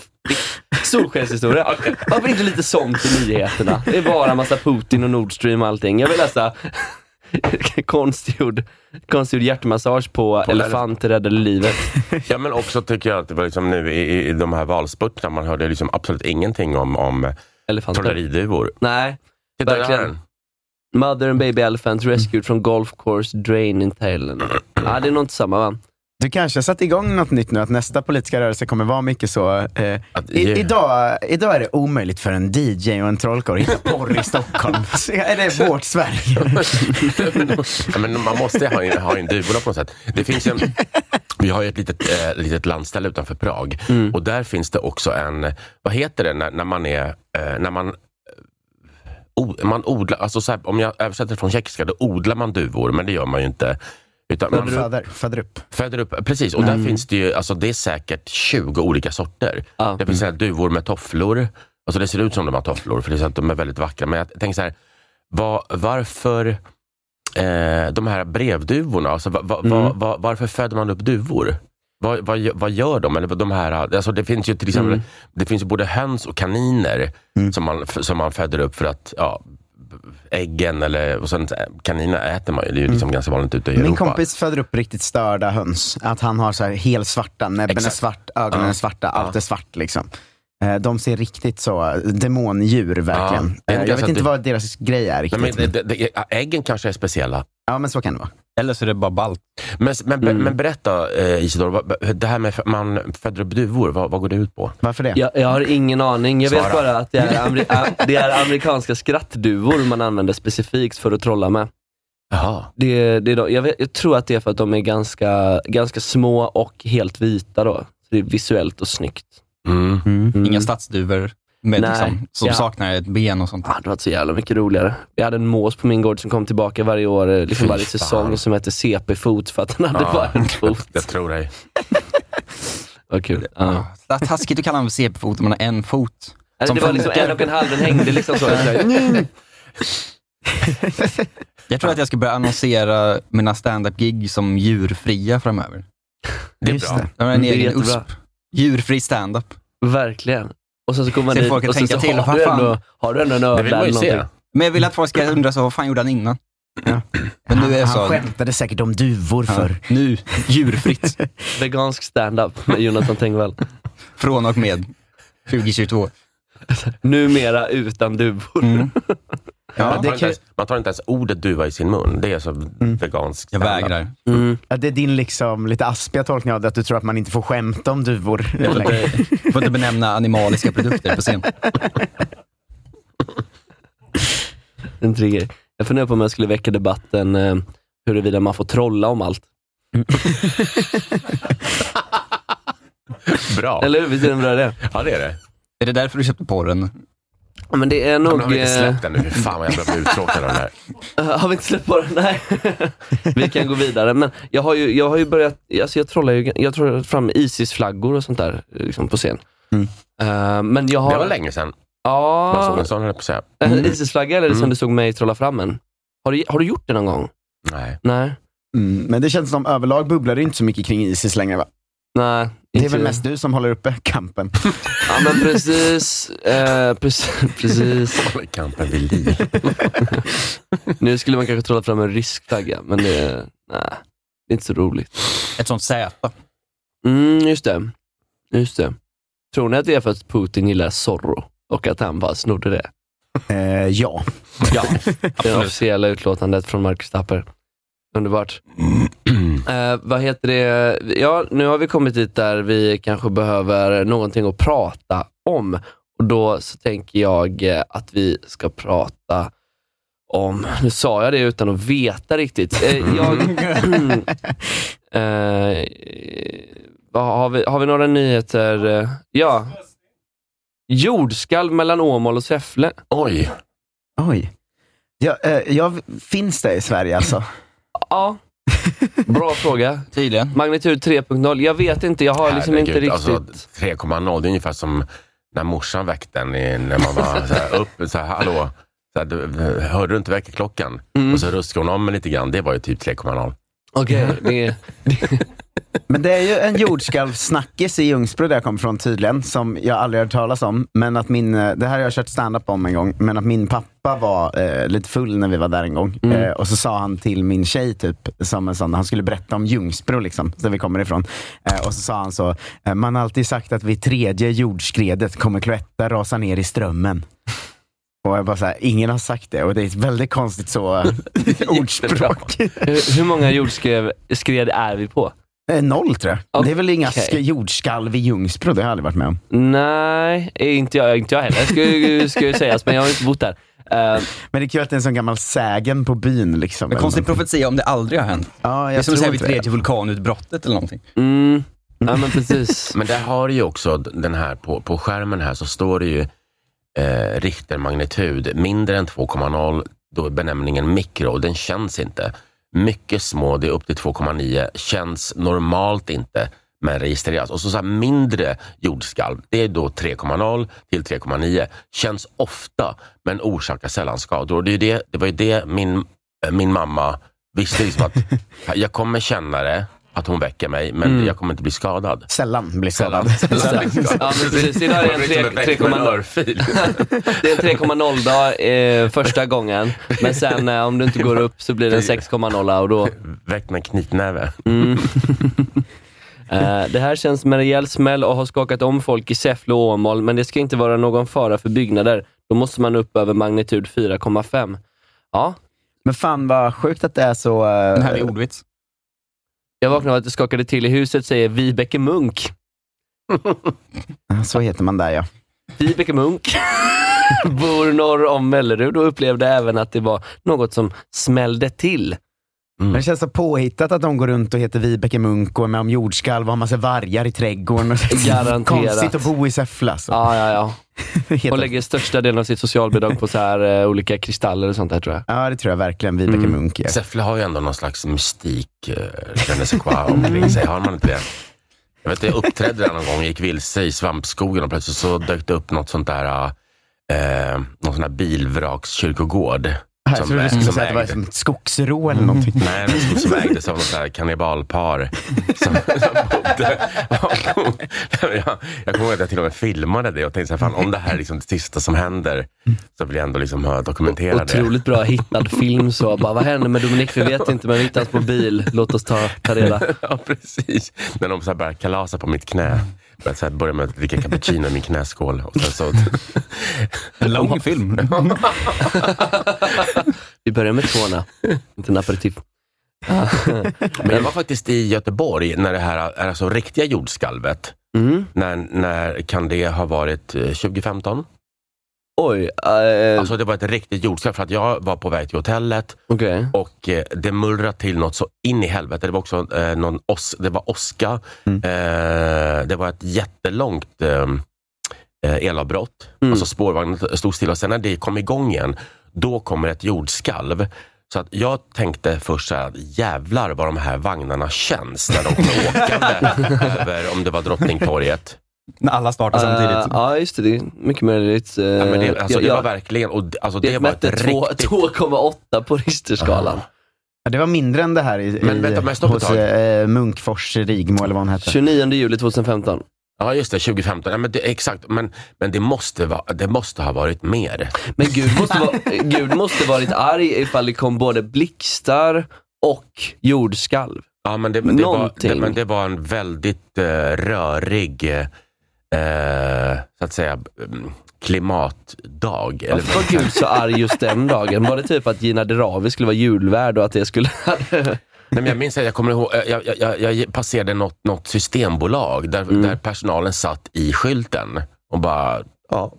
solskenshistoria. Varför inte lite sånt i nyheterna? Det är bara massa Putin och Nord Stream och allting. Jag vill läsa konstgjord, konstgjord hjärtmassage på, elefant räddade livet. Ja men också tycker jag att det var liksom nu i, i de här valspurterna, man hörde liksom absolut ingenting om, om trolleriduvor. Nej, Verkligen. Mother and baby elephant rescued from golf course drain in Thailand. Ja, det är nog inte samma va? Du kanske har satt igång något nytt nu, att nästa politiska rörelse kommer vara mycket så. Eh, Att i, ge- idag, idag är det omöjligt för en DJ och en trollkarl att hitta porr i Stockholm. Så är det vårt Sverige? Ja, men man måste ha en, ha en duvbolag på något sätt. Det finns en, vi har ju ett litet, eh, litet landställe utanför Prag och där finns det också en, vad heter det när, när man är, eh, när man man odlar, alltså så här, om jag översätter från tjeckiska, då odlar man duvor, men det gör man ju inte. Utan man Föder, föder upp. föder upp, precis. Och där finns det ju, alltså det är säkert 20 olika sorter. Ja. Det finns här duvor med tofflor. Alltså det ser ut som de har tofflor, för det är så att de är väldigt vackra. Men jag tänker så här, var, varför eh, de här brevduvorna, alltså, va, va, va, va, varför föder man upp duvor? Vad, vad, vad gör de? Eller de här, alltså det finns ju till exempel det finns både höns och kaniner som, man, som man föder upp för att ja, äggen eller och sen eh, kaniner äter man ju. Det är ju liksom ganska vanligt ute i Min Europa. kompis föder upp riktigt störda höns. Att han har så här helt svarta, näbben är Exakt. svart, ögonen Ja. är svarta, allt är svart liksom. Eh, De ser riktigt så, eh, demondjur verkligen. är inte Jag vet inte det- vad deras grej är Nej, riktigt. men det, det, det, äggen kanske är speciella. Ja men så kan det vara. Eller så är det bara ballt. Men, men, Mm. men berätta eh, Isidor, det här med att man föder upp duvor, vad, vad går det ut på? Varför det? Jag, jag har ingen aning. Jag vet Svara. bara att det är, det är amerikanska skrattduvor man använder specifikt för att trolla med. Jaha. Det, det är då, jag, vet, jag tror att det är för att de är ganska, ganska små och helt vita. Då. Så det är visuellt och snyggt. Mm. Mm. Inga stadsduvor med, Nej. liksom, som Ja. saknar ett ben och sånt. Ah, det var så jävla mycket roligare. Vi hade en mås på min gård som kom tillbaka varje år, eh, liksom varje säsong, som hette CP-fot för att den hade Ja. bara en fot. Jag tror dig. Vad kul. Ja. Det är taskigt att kalla honom för CP-fot om man har en fot. Alltså, Som det var liksom en och en halv, den hängde liksom så. Jag tror att jag ska börja annonsera mina stand-up-gig som djurfria framöver. Det är Just bra. det. Jag har en egen. USP. Djurfri stand-up. Verkligen. Och sen så kommer man Se dit folk och tänka så till, har, du ändå, har du ändå en man eller se. någonting. Men jag vill att folk ska undra så, vad fan gjorde han innan? Ja. Men nu är han så, skämtade säkert om duvor ja, för. nu, djurfritt. Vegansk stand-up med Jonathan Tengvall. Från och med 2022. Numera utan duvor. Mm. Ja, man, tar ens, man tar inte ens ordet duva i sin mun. Det är så veganskt. Jag vägrar. Mm. Ja, det är din liksom lite aspiga tolkning av det, att du tror att man inte får skämta om duvor längre. Får inte benämna animaliska produkter på scen. En trigger. Jag funderar på om jag skulle väcka debatten eh, huruvida man får trolla om allt. Bra. Eller hur? Visst är det en bra idé? Ja, det är det. Är det därför du köpte porren? Ja, Men det är Ja, nog... men har vi inte eh, släppt den nu? Fan vad jag blir uttråkad av den här. Har vi inte släppt på den? Nej. vi kan gå vidare. Men jag har ju, jag har ju börjat, alltså jag trollar ju, jag trollar fram Isis-flaggor och sånt där liksom på scen. Mm. Uh, men jag har... Det var länge sedan man såg Ja, en sån, höll på att säga. en Isis-flagga eller som Mm. du såg mig trolla fram en. Har du, har du gjort det någon gång? Nej. Nej. Mm, men det känns som överlag bubblar det inte så mycket kring Isis längre va? Nej. Det är väl mest du som håller uppe kampen. Ja men precis. Eh, precis, precis. Håller kampen vid liv. Nu skulle man kanske trolla fram en rysk flagga, men det, nej, det är inte så roligt. Ett sånt Z. Mm, just det. Just det. Tror ni att det är för att Putin gillar Zorro och att han bara snodde det? Eh, ja. Ja, det officiella utlåtandet från Marcus Tapper. Underbart. Eh, vad heter det? Ja, nu har vi kommit dit där vi kanske behöver någonting att prata om. Och Då så tänker jag eh, att vi ska prata om, nu sa jag det utan att veta riktigt. Eh, jag, eh, har, vi, har vi några nyheter? Eh, Ja. Jordskalv mellan Åmål och Säffle. Oj. Oj. Ja, eh, jag, finns det i Sverige alltså? Ja. Bra fråga. Tydligen. Magnitud 3.0. Jag vet inte, jag har liksom inte Herregud, riktigt... Alltså, 3,0, det är ungefär som när morsan väckte en i- när man var så här, upp, så här, hallå, så här, du, hörde du inte väckarklockan? Mm. Och så ruskade hon om mig lite grann, det var ju typ 3,0. Okej, det är... Men det är ju en jordskalvsnackis i Ljungsbro där jag kommer från tydligen, som jag aldrig hört talas om. Men att min, eh, det här har jag kört stand-up om en gång, men att min pappa var eh, lite full när vi var där en gång. Mm. Eh, och så sa han till min tjej, typ, som en sån, han skulle berätta om Ljungsbro, liksom, där vi kommer ifrån. Eh, och så sa han så, eh, man har alltid sagt att vid tredje jordskredet kommer Cloetta rasa ner i strömmen. Och jag bara så här, ingen har sagt det och det är ett väldigt konstigt så ordspråk. Hur, hur många jordskred skred är vi på? Eh, Noll tror jag. Det är väl inga Okej. sk- jordskalv i Ljungsbro, det har jag aldrig varit med om. Nej, inte jag, inte jag heller ska, ju- ska ju sägas, men jag har inte bott där. Eh, Men det är kul att det är en sån gammal sägen på byn. Liksom, En eller konstig profetia om det aldrig har hänt. Ja, Det är jag som att säga tror vid inte det. tredje vulkanutbrottet eller någonting. mm, ja, men precis. Men där har du ju också den här, på, på skärmen här så står det ju eh, Richtermagnitud, mindre än 2,0, då är benämningen mikro, den känns inte. Mycket små, det är upp till 2,9, känns normalt inte, men registreras. Och så, så mindre jordskalv, det är då 3,0 till 3,9, känns ofta, men orsakar sällan skador. Och det, är det, det var ju det min, eh, min mamma visste, liksom att jag kommer känna det, att hon väcker mig, men Mm. jag kommer inte bli skadad. Sällan blir skadad. Sällan. Ja, men precis. Det är en Man blir som tre- väckt med en 3,0. örfil. Det är en 3,0 dag eh, första gången, men sen eh, om du inte går upp så blir det en 6,0 och då... Väckt med knytnäve. Mm. Eh, det här känns som en rejäl smäll och har skakat om folk i Säffle och Åmål, men det ska inte vara någon fara för byggnader. Då måste man upp över magnitud 4,5. Ja, Men fan vad sjukt att det är så... eh, Den här är ordvits. Jag vaknade av att det skakade till i huset, säger Vibeke Munk. Så heter man där ja. Vibeke Munk bor norr om Mellerud och upplevde även att det var något som smällde till. Men det känns så påhittat att de går runt och heter Vibeke Munk och är med om jordskalv och har massa vargar i trädgården. Och Garanterat. Konstigt att bo i Säffle alltså. Ja, ja, ja. Och lägger största delen av sitt socialbidrag på så här, eh, olika kristaller och sånt där tror jag. Ja, det tror jag verkligen Vibeke Mm. Munk är. Säffle har ju ändå någon slags mystik, eh, je omkring sig. Har man inte det? Jag vet, jag uppträdde där någon gång, gick vilse i svampskogen och plötsligt så dök det upp något sånt där, eh, någon sån här bilvrakskyrkogård. Jag trodde du skulle som säga att det var som ett skogsrå eller någonting. Nej, den som, som ägdes av något kannibalpar som, som bodde. jag, jag kommer ihåg att jag till och med filmade det och tänkte så här, fan, om det här är liksom det sista som händer så vill jag ändå liksom ha dokumentera det. Otroligt bra hittad film så. Bara, vad hände med Dominik? Vi vet inte, men vi hittade hans mobil. Låt oss ta, ta reda. ja, precis. När de så här börjar kalasa på mitt knä. Börjar så här börja med att dricka cappuccino i min knäskål. Och sen så, En lång film. Vi börjar med tårna, inte en aperitif. men jag var faktiskt i Göteborg när det här är alltså riktiga jordskalvet. Mm. När, när kan det ha varit? eh, 2015? Oj, eh, Alltså det var ett riktigt jordskalv för att jag var på väg till hotellet okej. och eh, det mullrade till något så in i helvete. Det var också eh, någon os, det var åska. Mm. Eh, det var ett jättelångt eh, eh, elavbrott. Mm. Alltså spårvagnen stod stilla. Sen när det kom igång igen, då kommer ett jordskalv. Så att jag tänkte först så här, jävlar vad de här vagnarna känns när de åkande över, om det var Drottningtorget. När alla startar samtidigt. Eh, ja, just det. Det är mycket möjligt. Uh, Ja, men det, alltså, det var verkligen, och alltså, det, var mätte två- riktigt... 2,8 på Richterskalan. Ja, det var mindre än det här i, Men i, vänta, men stopp hos eh, Munkfors Rigmo eller vad hon hette. 29 juli 2015. Ja, just det. 2015. Ja, men det, exakt. Men, men det, måste vara, det måste ha varit mer. Men Gud måste, vara, Gud måste varit arg ifall det kom både blixtar och jordskalv. Ja, men det, det, var, men det var en väldigt eh, rörig, eh, så att säga, klimatdag. Eller, Varför var Gud så arg just den dagen? Var det typ att Gina Dirawi skulle vara julvärd och att det skulle... Nej, men jag minns att jag kommer ihåg, jag, jag, jag, passerade något, något systembolag där, Mm. där personalen satt i skylten och bara ja,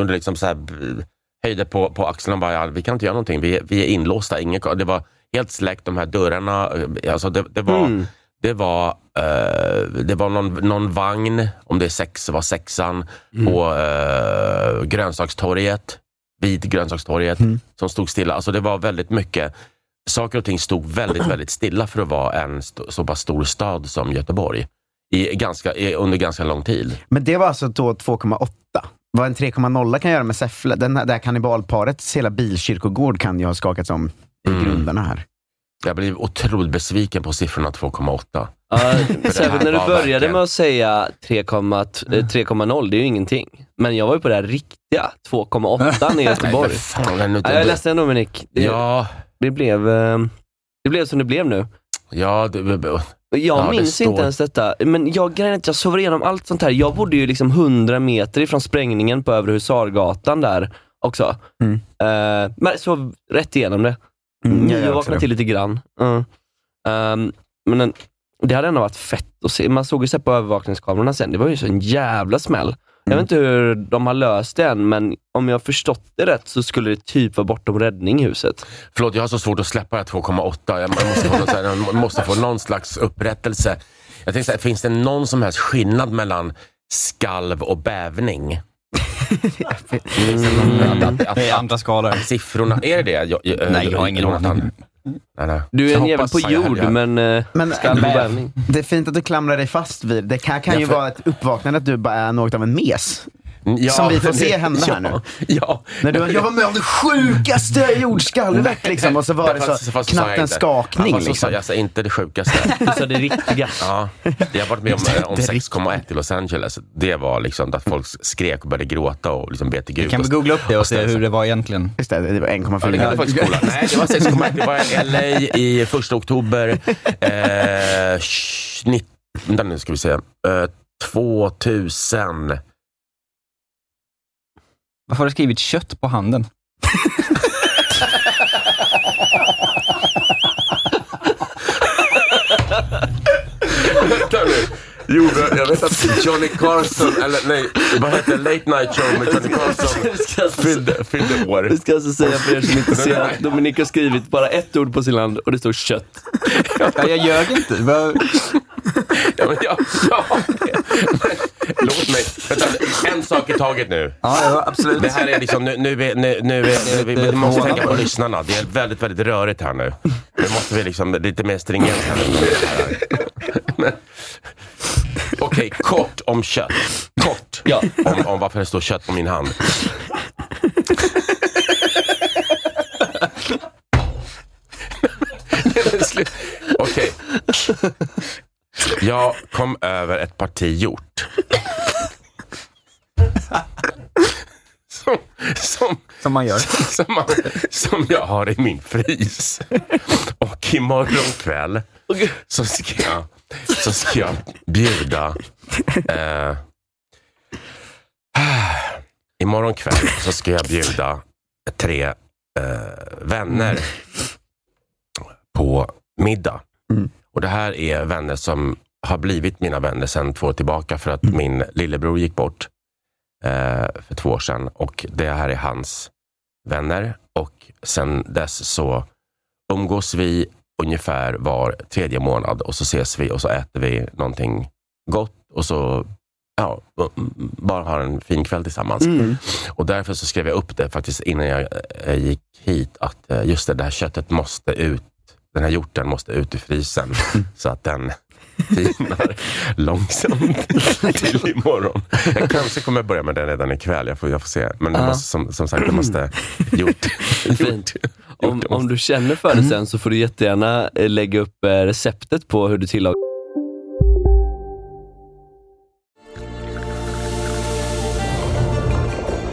liksom så här, höjde på, på axlarna och bara, ja, vi kan inte göra någonting, vi, vi är inlåsta. Ingen, det var helt släckt, de här dörrarna. Alltså det, det, var, Mm. Det var, eh, det var någon, någon vagn, om det är sex, var sexan, på eh, grönsakstorget, vid grönsakstorget, som stod stilla. Alltså det var väldigt mycket, saker och ting stod väldigt, väldigt stilla för att vara en så pass stor stad som Göteborg. I ganska, i, under ganska lång tid. Men det var alltså då 2,8. Vad en 3,0 kan göra med Säffle, den här, det här kannibalparets hela bilkyrkogård kan ju ha skakats om i Mm. grunderna här. Jag blev otroligt besviken på siffrorna 2,8. Ja, det särskilt när du började verkligen- med att säga 3,0, eh, 3,0 det är ju ingenting. Men jag var ju på det här riktiga 2,8 i Göteborg. Nej, Ja, jag är ledsen Dominik. Det, Ja, det, blev, eh, det blev som det blev nu. ja, det, Jag Ja, minns står- inte ens detta, men jag, grejen att jag sover igenom allt sånt här. Jag bodde ju liksom 100 meter ifrån sprängningen på Övre Husargatan där också. Mm. Eh, men jag sov rätt igenom det. Mm, jag vaknade till lite grann. Mm. Ehm, men den, det hade ändå varit fett att se. Man såg ju så på övervakningskamerorna sen, det var ju så en jävla smäll. Jag vet inte hur de har löst det än, men om jag förstått det rätt så skulle det typ vara bortom räddning i huset. Förlåt, jag har så svårt att släppa det här 2,8. Jag man måste, få någon, så här, man måste få någon slags upprättelse. Jag tänkte så här, finns det någon som helst skillnad mellan skalv och bävning? Mm. Att, att, att, Det är andra skalor. siffrorna, är det det? Jag, jag, Nej, jag har ingen aning. Nej, nej. Du är Jag en jävel hoppas- på jord, jag- men, uh, Men bävning. det är fint att du klamrar dig fast vid det. kan, kan Ja, ju för- vara ett uppvaknande att du bara är något av en mes. Ja, Som vi får se hända ja, här nu. Ja. När du, jag var med om det sjukaste jordskalvet liksom, och så var det Fast- så fast jag knappt en skakning. Ja, fast Liksom. Jag sa inte det sjukaste. Du sa det riktiga. Ja, jag har varit med om, om 6,1 i Los Angeles. Det var liksom att folk skrek och började gråta och liksom be till Gud. Kan vi googla upp det och se hur det var egentligen? Just det, det var Ja, det 1,4. du faktiskt kolla. Nej, det var 6,1. Det var i LA i första oktober. Eh, sh- nitt- vänta nu ska vi se. Eh, 2000. Varför har du skrivit kött på handen? Jo, jag vet att Johnny Carson, eller nej, vad heter? Late Night Show med Johnny Carson fyllde, fyllde år. Vi ska alltså säga för er som inte ser att Dominik har skrivit bara ett ord på sin land och det står kött. Ja, jag ljög inte. Ja, men jag, har det. Men, låt mig, vänta, en sak i taget nu. Ja, ja, absolut. Det här är liksom, nu, nu, är- nu, nu, är- nu, vi, vi måste tänka på lyssnarna. Det är väldigt, väldigt rörigt här nu. Nu måste vi liksom, lite mer stringens här nu. Men- Okej, kort om kött. Kort Ja. om, om varför det står kött på min hand. Slut. Okej. Jag kom över ett parti hjort. Som, som, Som man gör. som, man, som jag har i min frys. Och imorgon kväll så ska jag, så ska jag bjuda... Eh, imorgon kväll så ska jag bjuda tre eh, vänner på middag. Och Det här är vänner som har blivit mina vänner sedan två år tillbaka för att min lillebror gick bort eh, för två år sedan. Och Det här är hans vänner och sen dess så umgås vi ungefär var tredje månad och så ses vi och så äter vi någonting gott och så ja, mm, bara har en fin kväll tillsammans. Och därför så skrev jag upp det faktiskt innan jag eh, gick hit att eh, just det, det här köttet måste ut. Den här hjorten måste ut ur frysen så att den tinar långsamt till imorgon. Jag kanske kommer börja med den redan ikväll. Jag får, jag får se. Men det måste, som, som sagt, det måste gjort. Fint. Om, om du känner för det sen så får du jättegärna eh, lägga upp eh, receptet på hur du tillagar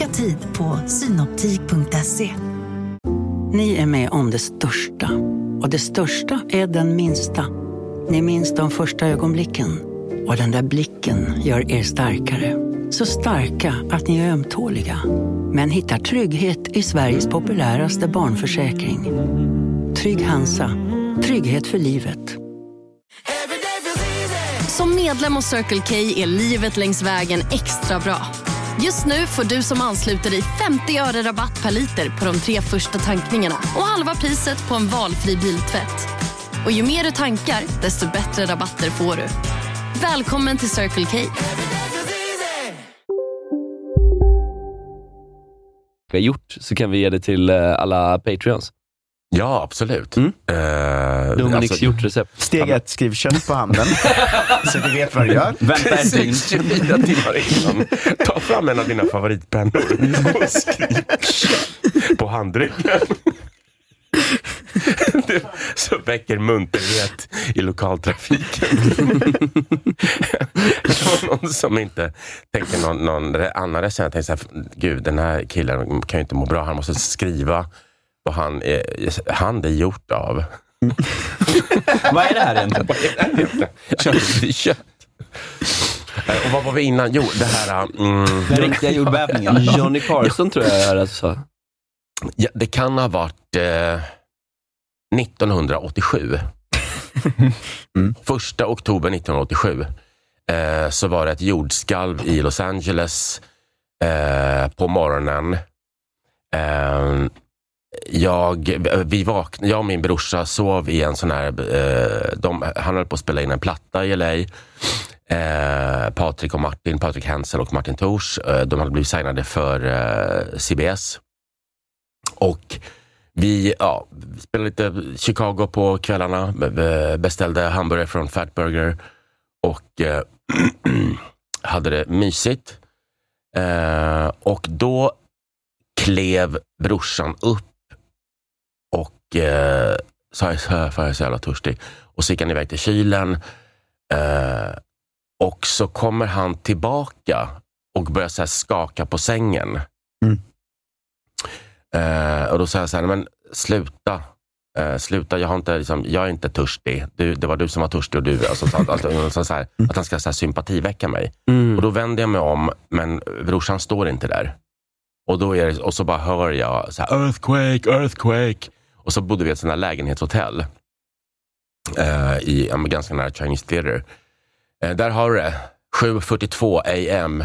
Boka tid på synoptik.se. Ni är med om det största. Och det största är den minsta. Ni minns de första ögonblicken. Och den där blicken gör er starkare. Så starka att ni är ömtåliga. Men hittar trygghet i Sveriges populäraste barnförsäkring. Trygg Hansa. Trygghet för livet. Som medlem hos Circle K är livet längs vägen extra bra. Just nu får du som ansluter dig 50 öre rabatt per liter på de tre första tankningarna och halva priset på en valfri biltvätt. Och ju mer du tankar, desto bättre rabatter får du. Välkommen till Circle K. vi har gjort så kan vi ge det till eh, alla Patreons. Ja, absolut. Mm. Eh, Dominiks alltså- hjortrecept. Steg ett, skriv kött på handen. så du vet vad du gör. Vänta ett dygn. Precis 24 timmar innan. Ta fram en av dina favoritpennor och skriv kött på handryggen. Så väcker munterhet i lokaltrafiken. Någon som inte tänkte någon, någon annan recension tänkte så här, gud den här killen kan ju inte må bra, han måste skriva vad han är, han är gjort av. Vad är det här egentligen? Kött. Det är kött. Eh, Och vad var vi innan? Jo, det här... Mm, Den riktiga jordbävningen. Johnny Carson tror jag är alltså. ja, det kan ha varit eh, 1987. Första oktober 1987 eh, så var det ett jordskalv i Los Angeles eh, på morgonen. Jag, vi vaknade, jag och min brorsa sov i en sån här, eh, de, han höll på att spela in en platta i LA. Eh, Patrik och Martin, Patrik Hensel och Martin Tors, eh, de hade blivit signade för eh, CBS. Och vi ja, spelade lite Chicago på kvällarna, beställde hamburgare från Fatburger och eh, hade det mysigt. Eh, och då klev brorsan upp och eh, sa jag är så, jag är så jävla törstig. Och så gick han iväg till kylen. Eh, och så kommer han tillbaka och börjar så här skaka på sängen. Eh, och då sa jag så här, men sluta. Eh, sluta, jag, har inte, liksom, jag är inte törstig. Du, det var du som var törstig och du. Alltså, så, alltså, så här, att han ska så här, sympativäcka mig. Mm. Och då vänder jag mig om, men brorsan står inte där. Och, då är det, och så bara hör jag så här, earthquake, earthquake. Och så bodde vi i ett sånt här lägenhetshotell eh, i ja, ganska nära Chinese Theatre. Eh, där har du det. 7.42 am.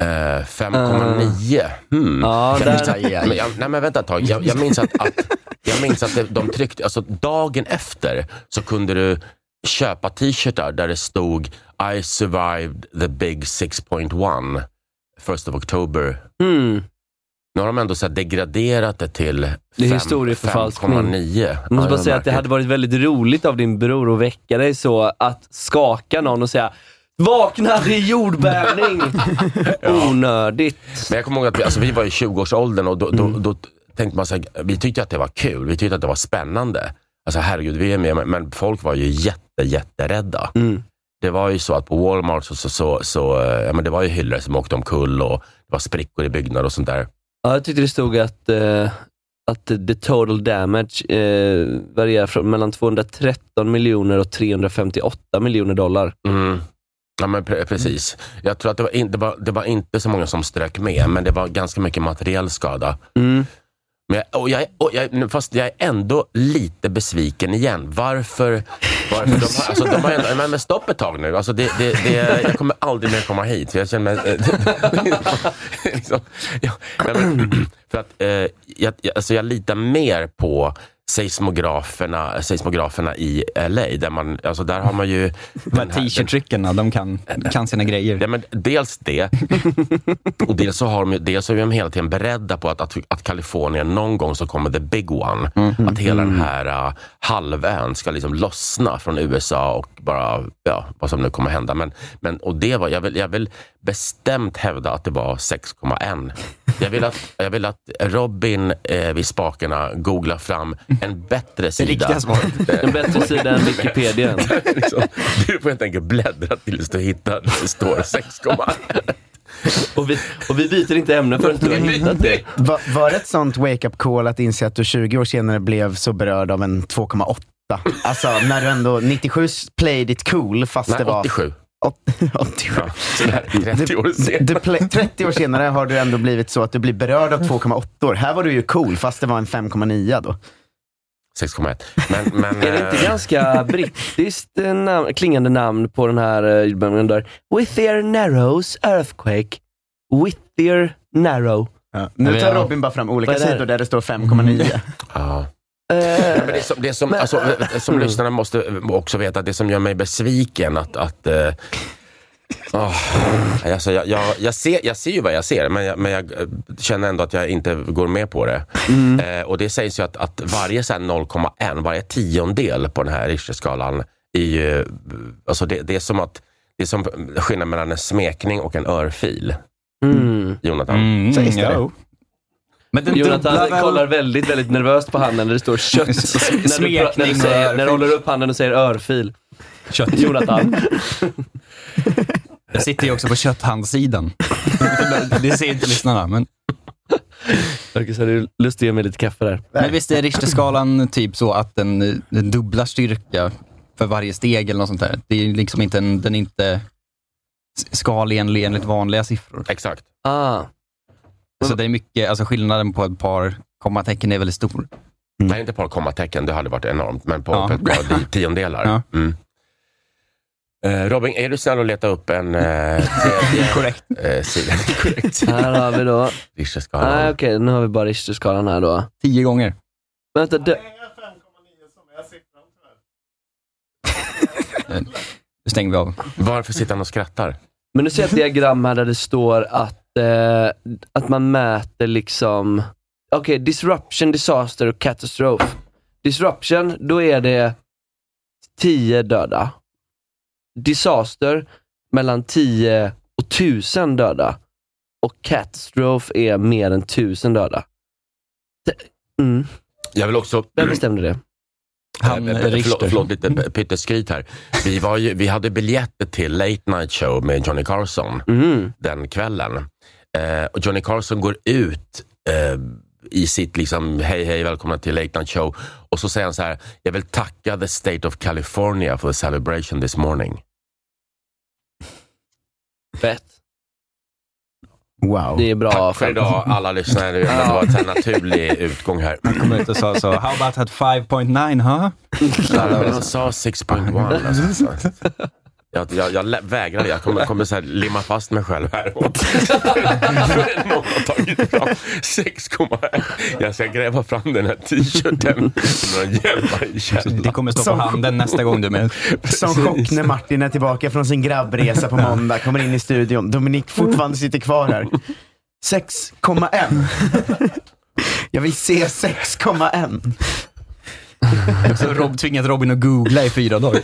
Eh, 5,9. Hmm. Ja, Jag där- minns att- men jag, nej men vänta ett tag. Jag, jag minns att, att, jag minns att de tryckte, alltså dagen efter så kunde du köpa t-shirtar där det stod I survived the big 6.1 first of October. Mm. Nu har de ändå så degraderat det till Det är historieförfalskning. 5,9. Jag måste bara säga att det hade varit väldigt roligt av din bror att väcka dig så att skaka någon och säga Vakna, det är jordbävning! Onödigt. Men jag kommer ihåg att vi, alltså, vi var i 20-årsåldern och då, då, då tänkte man så här, vi tyckte att det var kul. Vi tyckte att det var spännande. Alltså herregud, vi är med, men- folk var ju jätte, jätterädda. Mm. Det var ju så att på Walmart så, så, så, så ja, men det var ju hyllor som åkte omkull och det var sprickor i byggnader och sånt där. Ja, jag tyckte det stod att, eh, att the total damage eh, varierar från mellan 213 miljoner och 358 miljoner dollar. Mm. Ja, men pre- precis. Jag tror att det var, in, det, var, det var inte så många som strök med, men det var ganska mycket materiell skada. Mm. Men jag, och jag, och jag, fast jag är ändå lite besviken igen. Varför? varför de har, alltså, de har ändå, men, men stopp ett tag nu. Alltså, det, det, det, jag kommer aldrig mer komma hit. För jag känner mig... Eh, liksom, ja, men, för att, eh, jag- alltså, jag litar mer på seismograferna, seismograferna i LA. Där, man, alltså, där har man ju... De t-shirt-tryckarna, de kan, kan sina grejer. Ja, men dels det, och dels så, har de, dels så är de hela tiden beredda på att, att, att Kalifornien någon gång så kommer the big one. Att hela den här uh, halvön ska liksom lossna från USA och bara, ja, vad som nu kommer hända. Men, men, och det var, jag, vill, jag vill bestämt hävda att det var 6,1. Jag vill att, jag vill att Robin eh, vid spakarna googlar fram en bättre sida. riktiga svaret. En bättre sida än Wikipedia. liksom, du får helt enkelt bläddra tills du hittar där det står 6,1. Och vi, och vi byter inte ämne förrän du har hittat det. Var, var det ett sånt wake-up call att inse att du 20 år senare blev så berörd av en 2,8? Alltså när du ändå, 97 played it cool fast Nej, det var... 87. 80 år. sådär 30 år Du- senare. du play- 30 år senare har du ändå blivit så att du blir berörd av 2,8 år. Här var du ju cool, fast det var en 5,9 då. 6,1. Men, men, Är det inte eh, ganska brittiskt eh, namn, klingande namn på den här uh, jordbävningen där? With narrows earthquake. With narrow. Nu tar Ja. Robin bara fram olika sidor där det står 5,9. Ja. Eh, Men det som, det som, Men- alltså, som Mm. lyssnarna måste också veta, det som gör mig besviken att, att eh, åh, alltså, jag, jag, jag, ser, jag ser ju vad jag ser, men jag, men jag eh, känner ändå att jag inte går med på det. Eh, och det sägs ju att, att varje så här 0,1, varje tiondel på den här Richterskalan är ju, alltså det, det är som att det är som skillnad mellan en smekning och en örfil. Mm. Jonathan. Mm, Sägs det? jo. Men den dubbla Jonathan väl- kollar väldigt, väldigt nervöst på handen när det står kött. när, du, när, Smekning du säger, när du håller upp handen och säger örfil. Kött. Jonathan. Jag sitter ju också på kötthandsidan. det ser inte lyssnarna. Men, så du lust att ge mig lite kaffe där. men visst är Richterskalan typ så att den, den dubblar styrka för varje steg eller något sånt där. Det är liksom inte en, den är inte skalenlig enligt vanliga siffror. Exakt. Ah. Så det är mycket, alltså skillnaden på ett par kommatecken är väldigt stor. Nej, inte ett par kommatecken, det hade varit enormt, men på, Ja. på ett par tiondelar. Ja. Mm. Eh, Robin, är du snäll och leta upp en tredje Korrekt. eh, sida? Korrekt. Här har vi då. Richterskalan. Nej okej, nu har vi bara Richterskalan här då. Tio gånger. Vänta, det, Nu stänger vi av. Varför sitter han och skrattar? men nu ser jag ett diagram här där det står att, eh, att man mäter liksom, okej, disruption, disaster och katastrof. Disruption, då är det 10 döda. Disaster, mellan 10 och 1000 döda. Och katastrof är mer än 1000 döda. Mm, Jag vill också... vem bestämde det? Han, Eh, eh, förlåt, förlåt, lite pytteskryt här. Vi, var ju, vi hade biljetter till Late Night Show med Johnny Carson Mm. den kvällen. Eh, och Johnny Carson går ut eh, i sitt liksom, hej hej, välkomna till Late Night Show. Och så säger han så här, jag vill tacka the state of California for the celebration this morning. Fett. Wow. Det är bra. Tack för idag alla lyssnare. Det var en naturlig utgång här. kom ut och sa så, how about at 5.9, huh? Alla jag sa 6.1. Alltså. Jag, jag, jag lä- vägrade. Jag kommer, kommer så här limma fast mig själv här. För någon har tagit fram 6,1. Jag ska gräva fram den här t-shirten. Några Det kommer stå på handen nästa gång du är med. Som chock när Martin är tillbaka från sin grabbresa på måndag, kommer in i studion. Dominik fortfarande sitter kvar här. 6,1. Jag vill se 6,1. Så Rob tvingat Robin att googla i fyra dagar.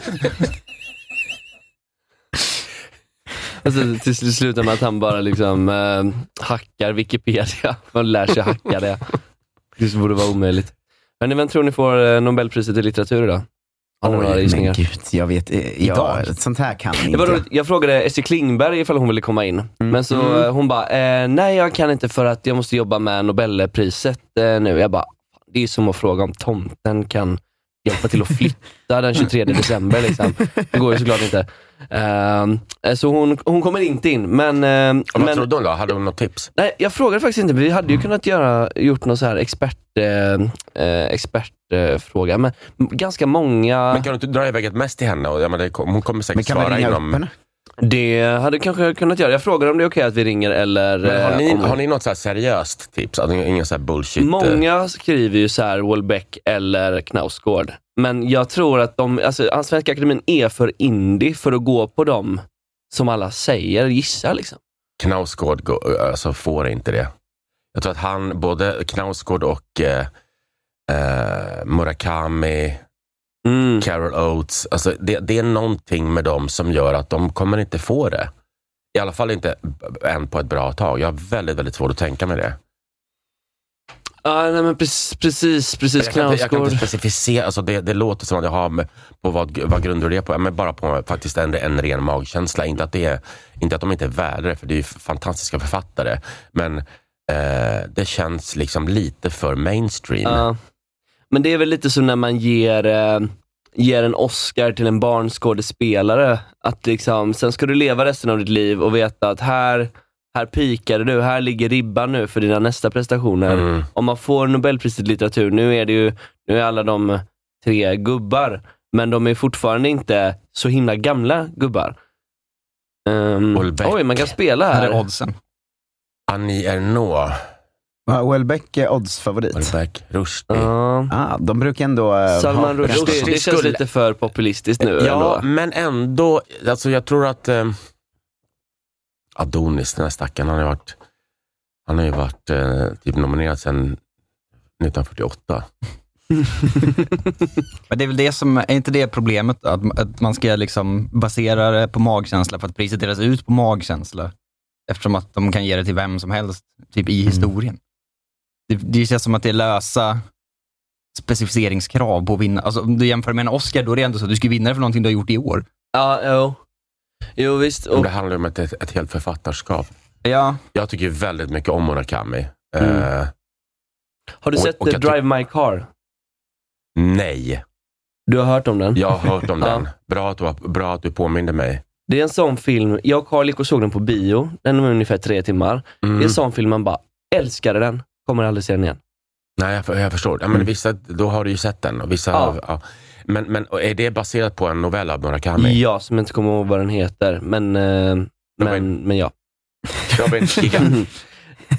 Alltså, till slut slutar med att han bara liksom eh, hackar Wikipedia. Man lär sig hacka det. Det borde vara omöjligt. Men vem tror ni får eh, Nobelpriset i litteratur idag? Har ni några Oj, men gud, jag vet, eh, Idag? jag, sånt här kan var inte. roligt. Jag frågade Essie Klingberg ifall hon ville komma in. Men så Mm. eh, hon bara, eh, nej jag kan inte för att jag måste jobba med Nobelpriset eh, nu. Jag bara, det är som att fråga om tomten kan hjälpa till att flytta den 23 december. Liksom. Det går ju såklart inte. Ehm, eh, så hon, hon kommer inte in. Men, Och vad men trodde hon då? Hade hon något tips? nej, jag frågade faktiskt inte, vi hade ju kunnat göra, gjort någon så här expert, eh, eh, expertfråga. men ganska många... Men kan du inte dra iväg ett mest till henne? Och, ja, men det, kom- hon kommer Men säkert svara ringa upp inom... henne? Det hade kanske kunnat göra. Jag frågade om det är okej att vi ringer eller... Men har, eh, ni, om- har ni något så seriöst tips? Alltså, ingen så här bullshit? eh, Många skriver ju så här Welbeck eller Knausgård. Men jag tror att de, alltså, Svenska Akademin är för indie för att gå på dem som alla säger, gissar liksom. Knausgård gå- alltså, får inte det. Jag tror att han, både Knausgård och eh, eh, Murakami, Mm. Carol Oates, alltså det, det är någonting med dem som gör att de kommer inte få det. I alla fall inte än på ett bra tag. Jag har väldigt, väldigt svårt att tänka mig det. Ja, nej, men precis, precis, precis Jag kan, inte, jag kan inte specificera, alltså det, det låter som att jag har med, på vad, vad grundar du det på? Men bara på faktiskt en, en ren magkänsla. Inte att, det är, inte att de inte är värda det, för det är fantastiska författare. Men eh, det känns liksom lite för mainstream. Ja. Men det är väl lite så när man ger, eh, ger en Oscar till en barnskådespelare, att liksom, sen ska du leva resten av ditt liv och veta att här, här pikade du, här ligger ribban nu för dina nästa prestationer. Mm. Om man får Nobelpriset i litteratur, nu är det ju nu är alla de tre gubbar, men de är fortfarande inte så himla gamla gubbar. Um, oj, man kan spela Här här. är oddsen. Annie Ernaux, Houellebecq är oddsfavorit. Houellebecq, Rushdie. Ja. Ah, de brukar ändå... eh, Salman ha- Rushdie, det, det känns skulle- lite för populistiskt nu Ja, ändå. men ändå. Alltså jag tror att eh, Adonis, den här stackaren, han har ju varit, han har ju varit eh, typ nominerad sedan 1948. Men det är väl det som, är inte det problemet? Att, att man ska liksom basera det på magkänsla för att priset delas ut på magkänsla. Eftersom att de kan ge det till vem som helst, typ i historien. Det, det känns som att det är lösa specificeringskrav på att vinna. Alltså, om du jämför med en Oscar, då är det ändå så att du ska vinna det för någonting du har gjort i år. Ja, jo. Jo, visst. Och det handlar om ett, ett, ett helt författarskap. Ja, Jag tycker väldigt mycket om Murakami. Mm. Eh, har du och- sett och The Drive My Car? nej, Du har hört om den? jag har hört om den. Bra att, du, bra att du påminde mig. Det är en sån film, jag och Carl gick och såg den på bio, den var ungefär tre timmar. Mm. Det är en sån film man bara, älskade den, kommer aldrig se den igen. Nej, jag, jag förstår. Ja, men vissa, då har du ju sett den. Och vissa, Mm. Ja. ja. Men, men är det baserat på en novell av Murakami? Ja, som jag inte kommer ihåg vad den heter, men, eh, men, men ja. Robin, kika.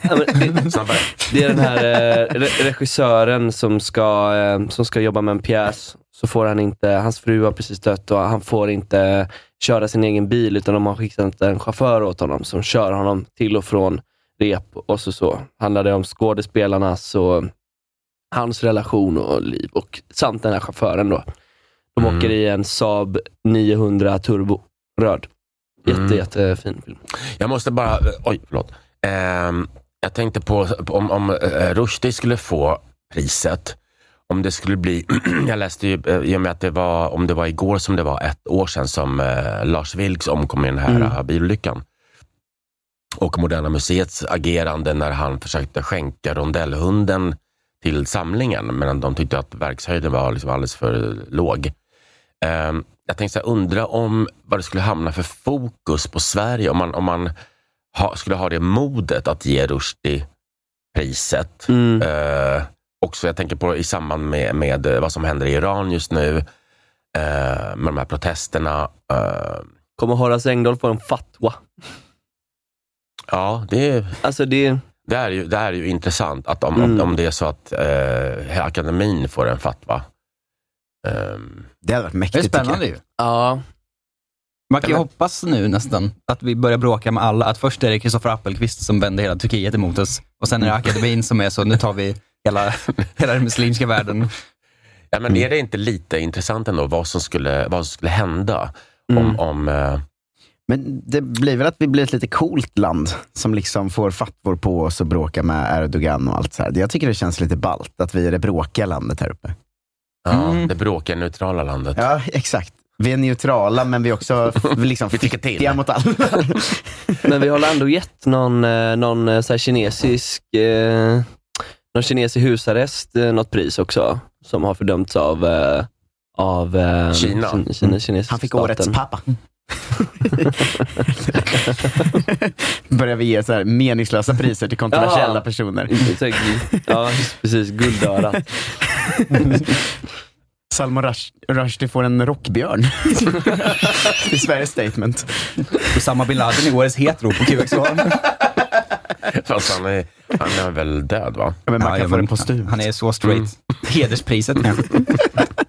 Ja, det, Snabbare. det är den här eh, re- regissören som ska, eh, som ska jobba med en pjäs. Så får han inte, hans fru har precis dött och han får inte köra sin egen bil, utan de har skickat en chaufför åt honom som kör honom till och från rep. Och så, så handlar det om skådespelarnas och hans relation och liv, och samt den här chauffören. Då. De Mm. åker i en Saab 900 Turbo, röd. Jätte, Mm. jättefin film. Jag måste bara, oj, förlåt. Ehm, jag tänkte på om, om uh, Rushdie skulle få priset, om det skulle bli, jag läste ju, eh, i och med att det var, om det var igår som det var ett år sedan som eh, Lars Vilks omkom i den här Mm. eh, bilolyckan. Och Moderna Museets agerande när han försökte skänka rondellhunden till samlingen, men de tyckte att verkshöjden var liksom alldeles för låg. Ehm, jag tänkte här, undra om vad det skulle hamna för fokus på Sverige om man, om man ha, skulle ha det modet att ge Rushdie priset. Mm. Eh, också, jag tänker på i samband med, med vad som händer i Iran just nu, eh, med de här protesterna. Eh, Kommer Horace Engdahl få en fatwa? Ja, det, är- Alltså det, det, är ju, det är ju intressant att om, Mm. om, om det är så att eh, akademin får en fatwa. Ehm, Det hade varit det är mäktigt tycker jag. spännande ju. ja. Man kan ju hoppas nu nästan att vi börjar bråka med alla. Att först är det Kristoffer Appelqvist som vänder hela Turkiet emot oss och sen är det akademin som är så, nu tar vi hela, hela den muslimska världen. ja, men är det inte lite intressant ändå vad som skulle, vad som skulle hända Mm. om, om eh, Men det blir väl att vi blir ett lite coolt land som liksom får fatwor på oss och bråkar med Erdogan och allt så här. Jag tycker det känns lite ballt att vi är det bråkiga landet här uppe. ja, Mm. det bråkiga neutrala landet? Ja, exakt. Vi är neutrala, men vi är också liksom Vi tycker till. mot alla. Men vi har ändå gett någon, eh, någon eh, så här kinesisk eh, någon kines i husarrest eh, något pris också, som har fördömts av, eh, av eh, Kina. Kin- Kina, kinesiska Han fick staten. årets pappa. Börjar vi ge så här meningslösa priser till kontroversiella Ja. personer. Ja, precis. Guldörat. Salman Rush- Rushdie får en rockbjörn. I Sveriges statement. Osama bin Laden är årets hetero på QX1. Fast han är, han är väl död va? Ja, men man kan ja, få den postumt. Han är så straight. Hederspriset kanske.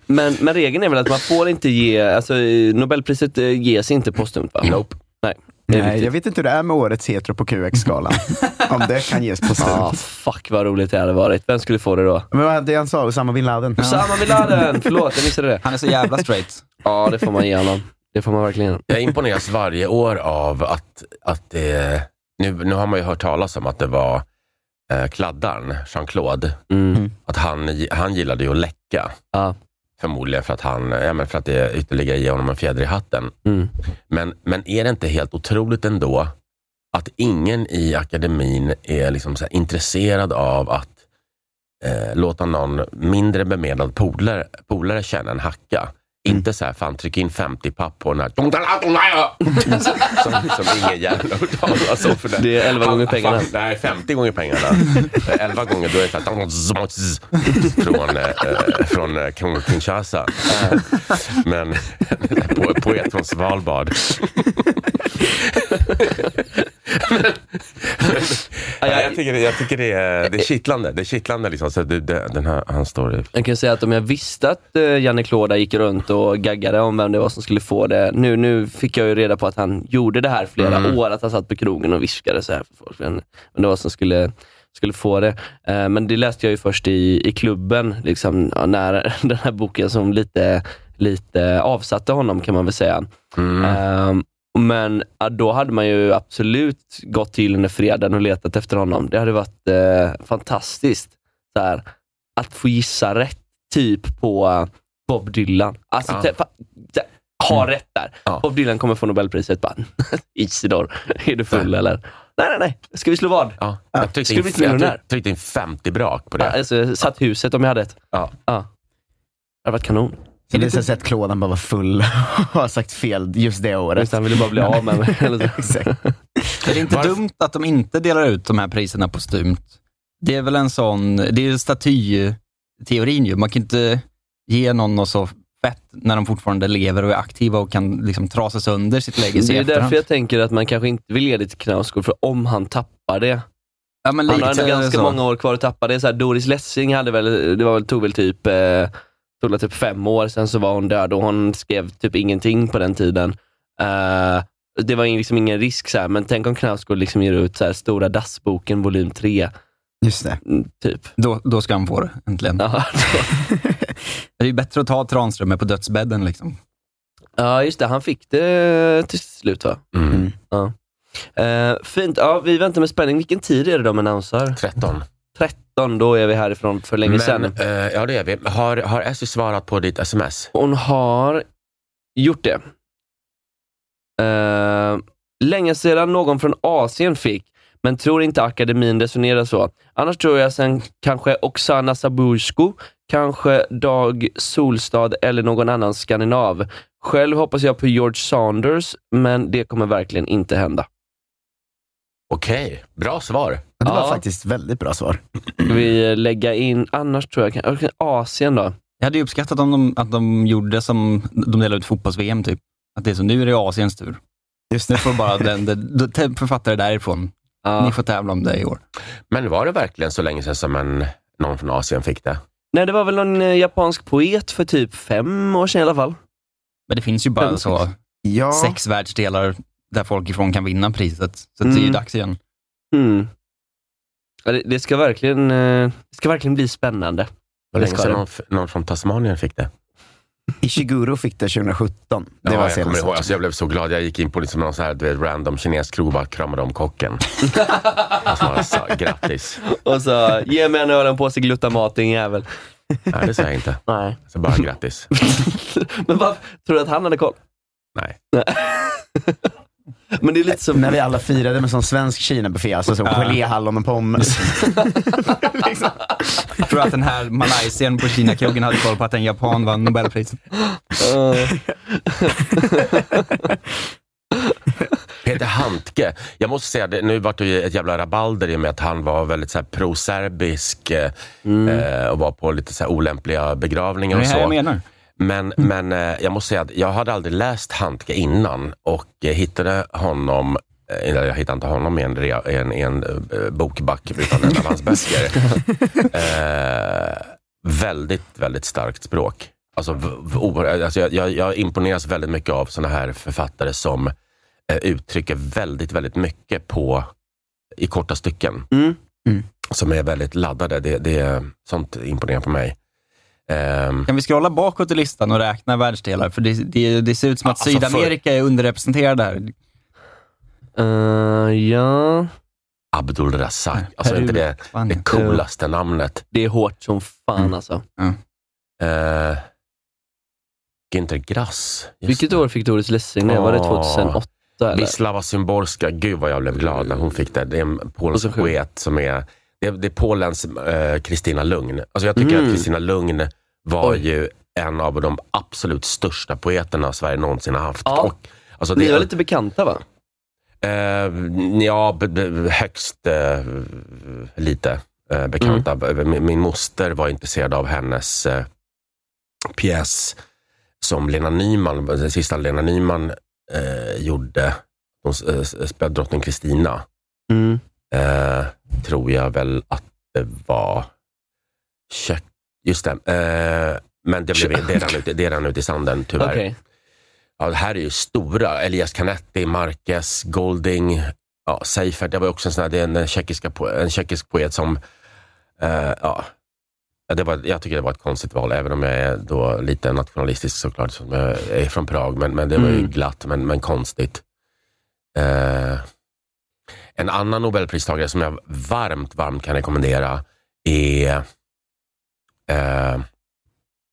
Men, men regeln är väl att man får inte ge, alltså Nobelpriset eh, ges inte postumt va? Nope. Nej. Nej, jag vet inte hur det är med årets hetero på QX-skalan. Om det kan ges postumt. Ah, fuck vad roligt det hade varit. Vem skulle få det då? Men det han sa? Osama bin Laden? Osama bin Laden! Förlåt, jag missade det. Han är så jävla straight. Ja, det får man ge honom. Det får man verkligen. Jag imponeras varje år av att, att det, nu, nu har man ju hört talas om att det var eh, kladdaren, Jean-Claude, Mm. att han, han gillade ju att läcka. Ja. Förmodligen för att, han, ja, men för att det ytterligare ger honom en fjäder i hatten. Mm. Men, men är det inte helt otroligt ändå att ingen i akademin är liksom så intresserad av att eh, låta någon mindre bemedlad polare, polare känna en hacka? Inte så här, fan tryck in 50 papp på den här som, som ingen jävla hört talas om. för Det är 11 gånger pengarna. Fan, Nej, 50 gånger pengarna. 11 gånger, då är det så här, från, eh, från eh, Kongo Kinshasa. Men po poet från Svalbard. Ja, jag, tycker, jag tycker det är, det är kittlande. Det är kittlande liksom. Så det, det, den här, han står Jag kan säga att om jag visste att uh, Janne Klåda gick runt och gaggade om vem det var som skulle få det. Nu, nu fick jag ju reda på att han gjorde det här flera Mm. år, att han satt på krogen och viskade så här för folk. Men, men det var som skulle, skulle få det. Eh, men det läste jag ju först i, i klubben, liksom, när den här boken som lite, lite avsatte honom kan man väl säga. Mm. Ehm, men ja, då hade man ju absolut gått till under fredagen och letat efter honom. Det hade varit eh, fantastiskt. Så här, att få gissa rätt typ på eh, Bob Dylan. Alltså, Ja. fa- ha rätt där. Bob Dylan kommer få Nobelpriset. Bara, Isidor, är du full eller? Nej, nej, nej. Ska vi slå vad? Ja. Jag tryckte in, jag tryckte in 50 brak på det. Ja, alltså, satt huset om jag hade ett. Ja. Ja. Det hade varit kanon. Så det visade sig att klådan bara var full och har sagt fel just det året. Just det, han ville bara bli av med mig. Är det inte dumt att de inte delar ut de här priserna postumt? Det är väl en sån, det är ju statyteorin ju. Man kan inte ge någon något så fett när de fortfarande lever och är aktiva och kan liksom trasa sönder sitt legacy Det är efterhand. därför jag tänker att man kanske inte vill ge det till Knausgård, för om han tappar det. Ja, men han har ändå ganska så. många år kvar att tappa det. Så här, Doris Lessing hade väl, det var väl, tog väl typ, eh, tog väl typ fem år, sen så var hon död och hon skrev typ ingenting på den tiden. Eh, det var liksom ingen risk, så här, men tänk om Knausgård liksom ger ut så här, Stora dassboken volym 3. Just det. Typ. Då, då ska han få det, äntligen. Ja, Det är ju bättre att ta Tranströmer på dödsbädden. Liksom. Ja, just det. Han fick det till slut va? Mm. Ja. Eh, fint. Ja, vi väntar med spänning. Vilken tid är det de annonsar? 13. 13, då är vi härifrån för länge Men, sedan. eh, ja, det är vi. Har, har Essie svarat på ditt sms? Hon har gjort det. Eh, länge sedan någon från Asien fick, men tror inte akademin resonerar så. Annars tror jag sen kanske Oksana Sabushko, kanske Dag Solstad eller någon annan skandinav. Själv hoppas jag på George Saunders, men det kommer verkligen inte hända. Okej, bra svar. Det var Ja. faktiskt väldigt bra svar. Ska vi lägga in, annars tror jag, kan- Asien då? Jag hade ju uppskattat om de, att de gjorde som de delade ut fotbolls-VM, typ. Att det är så, nu är det Asiens tur. Just Nu får bara den, den, den författare därifrån, ni får tävla om det i år. Men var det verkligen så länge sedan som en, någon från Asien fick det? Nej, det var väl någon eh, japansk poet för typ fem år sedan i alla fall. Men det finns ju bara Fem, så Ja. sex världsdelar där folk ifrån kan vinna priset. Så det är ju Mm. dags igen. Mm. Ja, det, det, ska verkligen, eh, det ska verkligen bli spännande. Var länge sedan någon, någon från Tasmanien fick det? Ishiguro fick det 2017. Det ja, var jag kommer ihåg. Alltså, jag blev så glad. Jag gick in på liksom någon så här, du vet, random kinesisk krog och bara kramade om kocken. alltså, sa, grattis. Och så, ge mig en öl och en påse glutamat din jävel. Nej, det sa jag inte. Nej. Så bara grattis. Men vad, tror du att han hade koll? Nej. Men det är lite som... När vi alla firade med sån svensk Kina-buffé, alltså så Ja. gelé, hallon och pommes. Jag tror att den här malaysien på Kina-krogen hade koll på att en japan vann Nobelpriset. Peter Handke. Jag måste säga, det, nu vart det ju ett jävla rabalder i och med att han var väldigt så pro-serbisk eh, eh, och var på lite så här olämpliga begravningar Det är och det här jag så. menar. Men, men eh, jag måste säga att jag hade aldrig läst Handke innan och eh, hittade honom eh, jag hittade inte honom i en, i en, i en bokback utan en av hans böcker. eh, väldigt, väldigt starkt språk. Alltså, alltså jag, jag, imponeras väldigt mycket av såna här författare som eh, uttrycker väldigt, väldigt mycket på i korta stycken. Mm. Som är väldigt laddade. Det, det, sånt imponerar på mig. Ehm, Kan vi scrolla bakåt i listan och räkna världsdelar? För det, det, det ser ut som att Alltså, för- Sydamerika är underrepresenterad här. eh, ja, Abdul Razak. Alltså Peru, inte det, det coolaste namnet. det är hårt som fan Mm. alltså. Uh, Günter Grass. Vilket år fick Doris Lessing det? Var det 2008 eller? Wisława Szymborska. Gud vad jag blev glad när hon fick det. Det är en polsk 2007. poet som är, det är, det är Polens eh, Kristina Lugn. Alltså jag tycker Mm. att Kristina Lugn var Oj. ju en av de absolut största poeterna Sverige någonsin har haft. Ja. Och, alltså, Ni det- var lite bekanta va? Eh, ja, högst eh, lite eh, bekanta. Mm. Min, min moster var intresserad av hennes eh, pjäs som Lena Nyman, den sista Lena Nyman eh, gjorde. Hon eh, s- spelade drottning Kristina. Mm. Tror jag väl att det var. Kök, just det. Eh, men det, blev, det, redan ute, det redan ute i sanden, tyvärr. Okej. Ja, det här är ju stora. Elias Canetti, Marquez, Golding, ja, Seifert. Det var också en, sån här, det är en, tjeckiska, en tjeckisk poet som... Eh, ja, Ja, det var, jag tycker det var ett konstigt val, även om jag är då lite nationalistisk såklart. Som jag är från Prag, men, men det var ju Mm. glatt, men, men konstigt. Eh, en annan Nobelpristagare som jag varmt, varmt kan rekommendera är eh,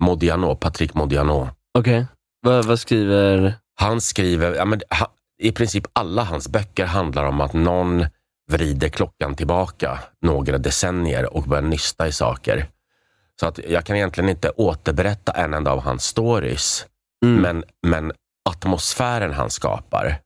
Modiano, Patrick Modiano. Okej. Vad, vad skriver... Han skriver, ja, men, ha, i princip alla hans böcker handlar om att någon vrider klockan tillbaka några decennier och börjar nysta i saker. Så att jag kan egentligen inte återberätta en enda av hans stories, Mm. men, men atmosfären han skapar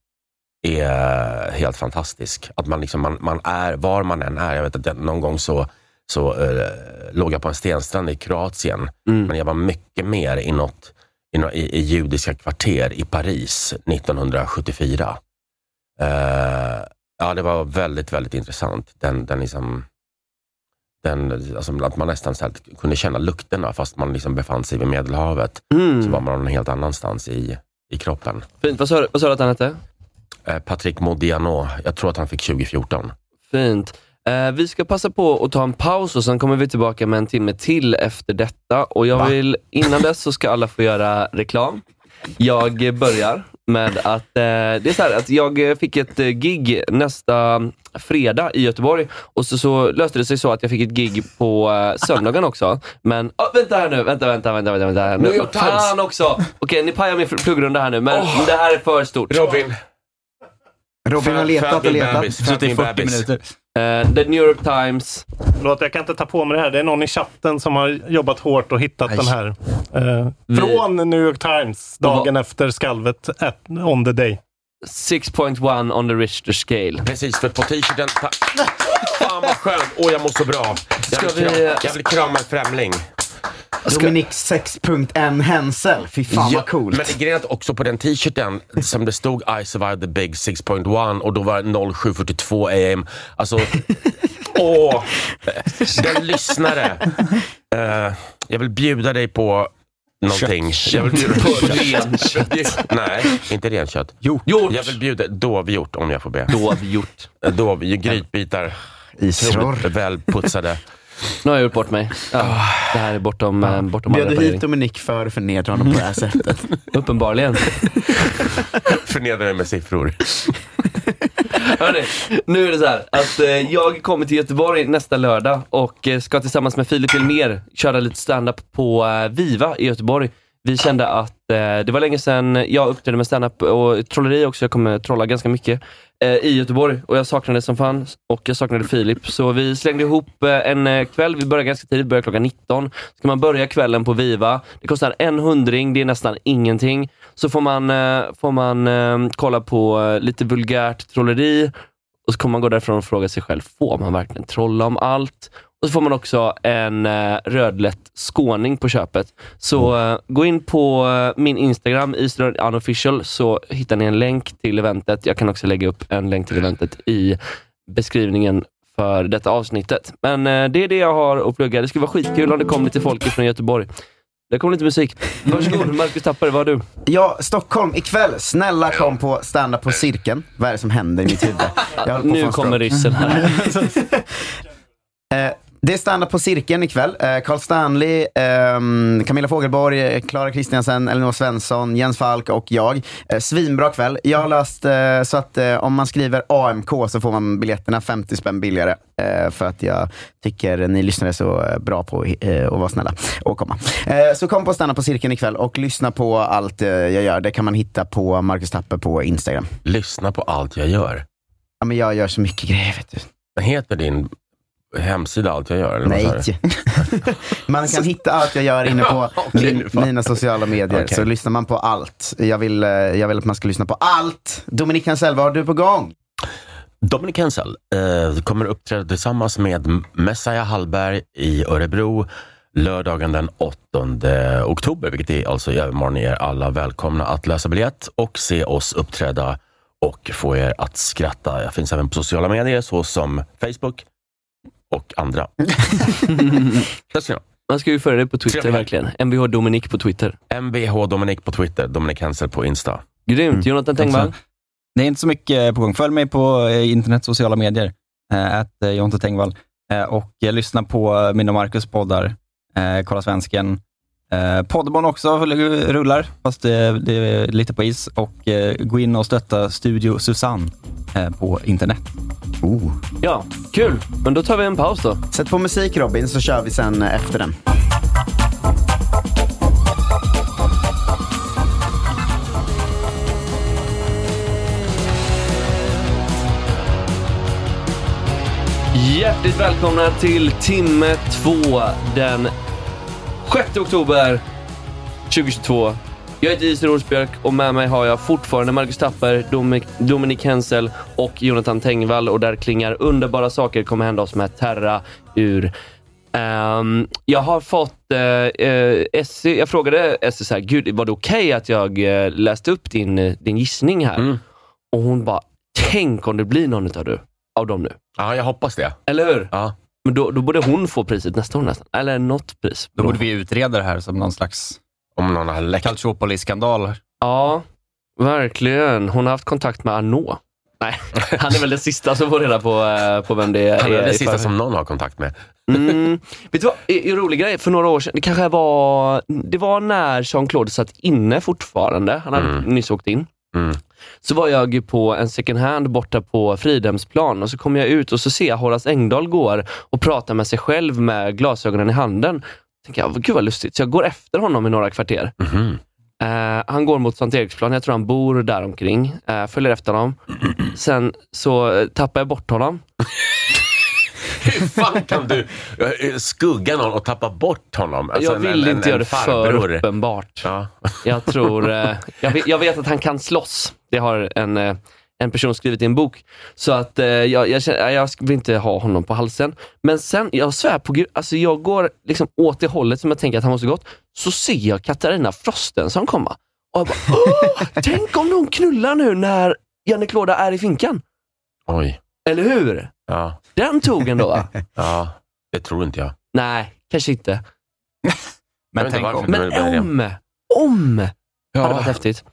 är helt fantastisk. Att man, liksom, man, man är, var man än är. Jag vet att jag, någon gång så, så eh, låg jag på en stenstrand i Kroatien, Mm. men jag var mycket mer inåt, inåt, i, i judiska kvarter i Paris 1974. Eh, ja, det var väldigt, väldigt intressant. Den, den liksom, den, alltså, att man nästan här, kunde känna lukterna fast man liksom befann sig vid Medelhavet. Mm. Så var man någon helt annanstans i, i kroppen. Fint. Vad sa, du- vad sa du att han hette? Eh, Patrick Modiano, jag tror att han fick 2014. Fint. Eh, vi ska passa på att ta en paus och sen kommer vi tillbaka med en timme till efter detta. Och jag Va? vill, innan dess så ska alla få göra reklam. Jag börjar med att, eh, det är så här att jag fick ett gig nästa fredag i Göteborg och så, så löste det sig så att jag fick ett gig på eh, söndagen också. Men, oh, vänta här nu, vänta, vänta, vänta, vänta, vänta här nu. Fan också! Okej, ni pajar min pluggrunda här nu, men Åh. det här är för stort. Robin. Robin har letat och letat. Suttit i 40 minuter. Eh, The New York Times. Förlåt, jag kan inte ta på mig det här. Det är någon i chatten som har jobbat hårt och hittat den här. Eh, Vi- från New York Times, dagen efter skalvet at, on the day. 6.1 on the Richter scale. Precis, för på t-shirten... Fan vad skönt! Åh, jag mår så bra. Jag vill, vi- jag vill krama en främling. Dominik 6.1 Hensel. Fy fan Ja, vad coolt. Men det grejen att också på den t-shirten som det stod I survived the big 6.1 och då var det 07.42 am. Alltså, åh! Den lyssnare. Eh, jag vill bjuda dig på någonting. Jag vill bjuda på renkött. Nej, inte renkött. Gjort. Jag vill bjuda dovhjort om jag får be. Dovhjort. Dov, grytbitar. Isror. Välputsade. Nu har jag gjort bort mig. Ja, det här är bortom, eh, bortom all Bjöd du hit. Dominik för att förnedra honom på det här sättet? Uppenbarligen. Förnedrar dig med siffror. Hörrni, nu är det så här att eh, jag kommer till Göteborg nästa lördag och eh, ska tillsammans med Filip Elmer köra lite stand-up på eh, Viva i Göteborg. Vi kände att eh, det var länge sedan jag uppträdde med stand-up och trolleri också. Jag kommer trolla ganska mycket Eh, i Göteborg och jag saknade det som fanns och jag saknade Filip. Så vi slängde ihop eh, en eh, kväll. Vi började ganska tidigt, började klockan 19. Ska man börja kvällen på Viva. Det kostar en hundring, det är nästan ingenting. Så får man, eh, får man eh, kolla på eh, lite vulgärt trolleri och så kommer man gå därifrån och fråga sig själv, får man verkligen trolla om allt? Och så får man också en eh, rödlätt skåning på köpet. Så eh, gå in på eh, min Instagram, Eastern Unofficial, så hittar ni en länk till eventet. Jag kan också lägga upp en länk till eventet i beskrivningen för detta avsnittet. Men eh, det är det jag har att plugga. Det skulle vara skitkul om det kom lite folk från Göteborg. Det kom lite musik. Varsågod, Marcus Tappare, vad har du? Ja, Stockholm ikväll. Snälla kom på stand-up på cirkeln. Vad är det som händer i mitt huvud? Nu kommer ryssen här. Eh, det är stand-up på cirkeln ikväll. Eh, Carl Stanley, ehm, Camilla Fogelborg, eh, Clara Kristiansen, Elinor Svensson, Jens Falk och jag. Eh, svinbra kväll. Jag har löst eh, så att om man skriver AMK så får man biljetterna 50 spänn billigare. För att jag tycker ni lyssnare är så bra på att vara snälla och komma. Så kom på stand-up på cirkeln ikväll och lyssna på allt jag gör. Det kan man hitta på Marcus Tapper på Instagram. Lyssna på allt jag gör. Ja, men jag gör så mycket grejer vet du. Vad heter din hemsida allt jag gör? Eller Nej. man kan hitta allt jag gör inne på nu min, mina sociala medier. Okej. Så lyssnar man på allt. Jag vill, eh, jag vill att man ska lyssna på allt. Dominik Hansell, vad har du på gång? Dominic Hensel eh, kommer uppträda tillsammans med Messiah Hallberg i Örebro lördagen den 8 oktober, vilket är alltså i övermorgon. Är alla välkomna att lösa biljett och se oss uppträda och få er att skratta. Jag finns även på sociala medier såsom Facebook och andra. Jag. Man ska ju följa dig på Twitter Trevlig. verkligen. Mvh Dominik på Twitter. Mvh Dominic på Twitter, Dominic Hensel på Insta. Grymt. Jonathan Tengvall? Det är inte så mycket på gång. Följ mig på eh, internet, sociala medier, eh, att eh, Jonte Tengvall. Och lyssna på min och Marcus poddar. Kolla svensken. Eh, Poddbarn också rullar, fast det, det är lite på is. Och eh, gå in och stötta Studio Susanne eh, på internet. Oh. Ja, kul. Men då tar vi en paus då. Sätt på musik Robin, så kör vi sen eh, efter den. Hjärtligt välkomna till timme två den 6 oktober 2022. Jag heter Isidor Olsbjörk och med mig har jag fortfarande Marcus Tapper, Dominik, Dominik Hensel och Jonathan Tengvall och där klingar underbara saker kommer hända oss med Terra ur. Ehm, jag har fått, uh, Essie, jag frågade Essie så här, gud var det okej att jag eh, läste upp din, eh, din gissning här? Och hon bara, tänk om det blir någon av, du, av dem nu. Ja, jag hoppas det. Eller hur? Ja. Men då, då borde hon få priset nästa år nästan. Eller något pris. Då borde vi utreda det här som någon slags Om någon har läckt. Calciopoli-skandal. Ja, verkligen. Hon har haft kontakt med Arnaud. Nej, han är väl den sista som får reda på, eh, på vem det är. Han är det i sista förväg. som någon har kontakt med. Mm. Vet du vad, en rolig grej. För några år sedan, det kanske var, det var när Jean-Claude satt inne fortfarande. Han hade Mm. nyss åkt in. Mm. Så var jag på en second hand borta på Fridhemsplan och så kom jag ut och så ser jag Horace Engdahl går och pratar med sig själv med glasögonen i handen. Tänker jag, gud vad lustigt. Så jag går efter honom i några kvarter. Mhm. Eh, han går mot Sankt Eriksplan, jag tror han bor där omkring. Uh, följer efter honom. Sen så eh, tappar jag bort honom. Hur fan kan du skugga någon och tappa bort honom? Alltså jag vill en- inte göra det för uppenbart. Ja. Jag tror... jag, vet, jag vet att han kan slåss. Det har en, eh, en person skrivit i en bok. Så att eh, jag, jag, känner, jag vill inte ha honom på halsen. Men sen, jag svär på gud, alltså jag går liksom åt det hållet som jag tänker att han måste gått. Så ser jag Katarina Frostenson komma. Och jag bara, Åh, tänk om de knullar nu när Janne Klåda är i finkan. Oj. Eller hur? Ja. Den tog ändå va? ja, det tror inte jag. Nej, kanske inte. Men tänk om. du Men det. om, om Ja. hade varit häftigt.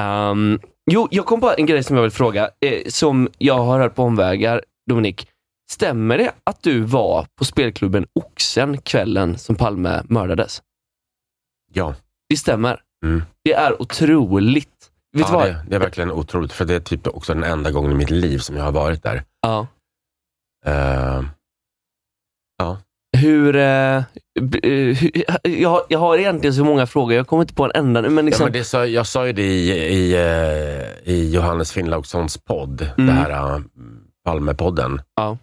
Um, jo, jag kom på en grej som jag vill fråga, eh, som jag har hört på omvägar. Dominik, stämmer det att du var på spelklubben Oxen kvällen som Palme mördades? Ja. Det stämmer. Mm. Det är otroligt. Vet ja det, det är verkligen otroligt, för det är typ också den enda gången i mitt liv som jag har varit där. Ja. Eh, Hur, eh, eh, hur jag, har- jag har egentligen så många frågor, jag kommer inte på en enda nu, men ja, liksom, men det sa, jag sa ju det i, i, eh, i Johannes Finnlaugssons podd, Mm. det här uh, Palmepodden. Ja.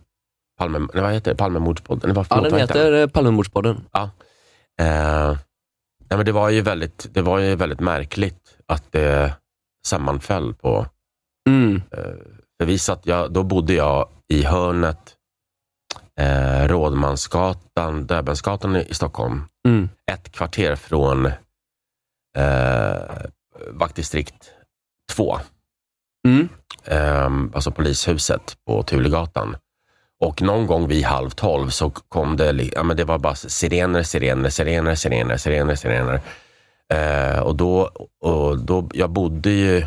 Palme, nej, vad heter det? Palmemordspodden? Vad- ja, den heter eh, Palmemordspodden. Ja. Eh, nej, men det var ju väldigt, det var ju väldigt märkligt att det sammanföll på... Mm. Eh, jag, då bodde jag i hörnet eh, Rådmansgatan, Döbelnsgatan i, Stockholm. Mm. Ett kvarter från eh, vaktdistrikt 2. Mm. Eh, alltså polishuset på Tulegatan. Och någon gång vid halv tolv så kom det, ja, men det var bara sirener, sirener, sirener, sirener, sirener, sirener. Eh, och då, och då, jag bodde ju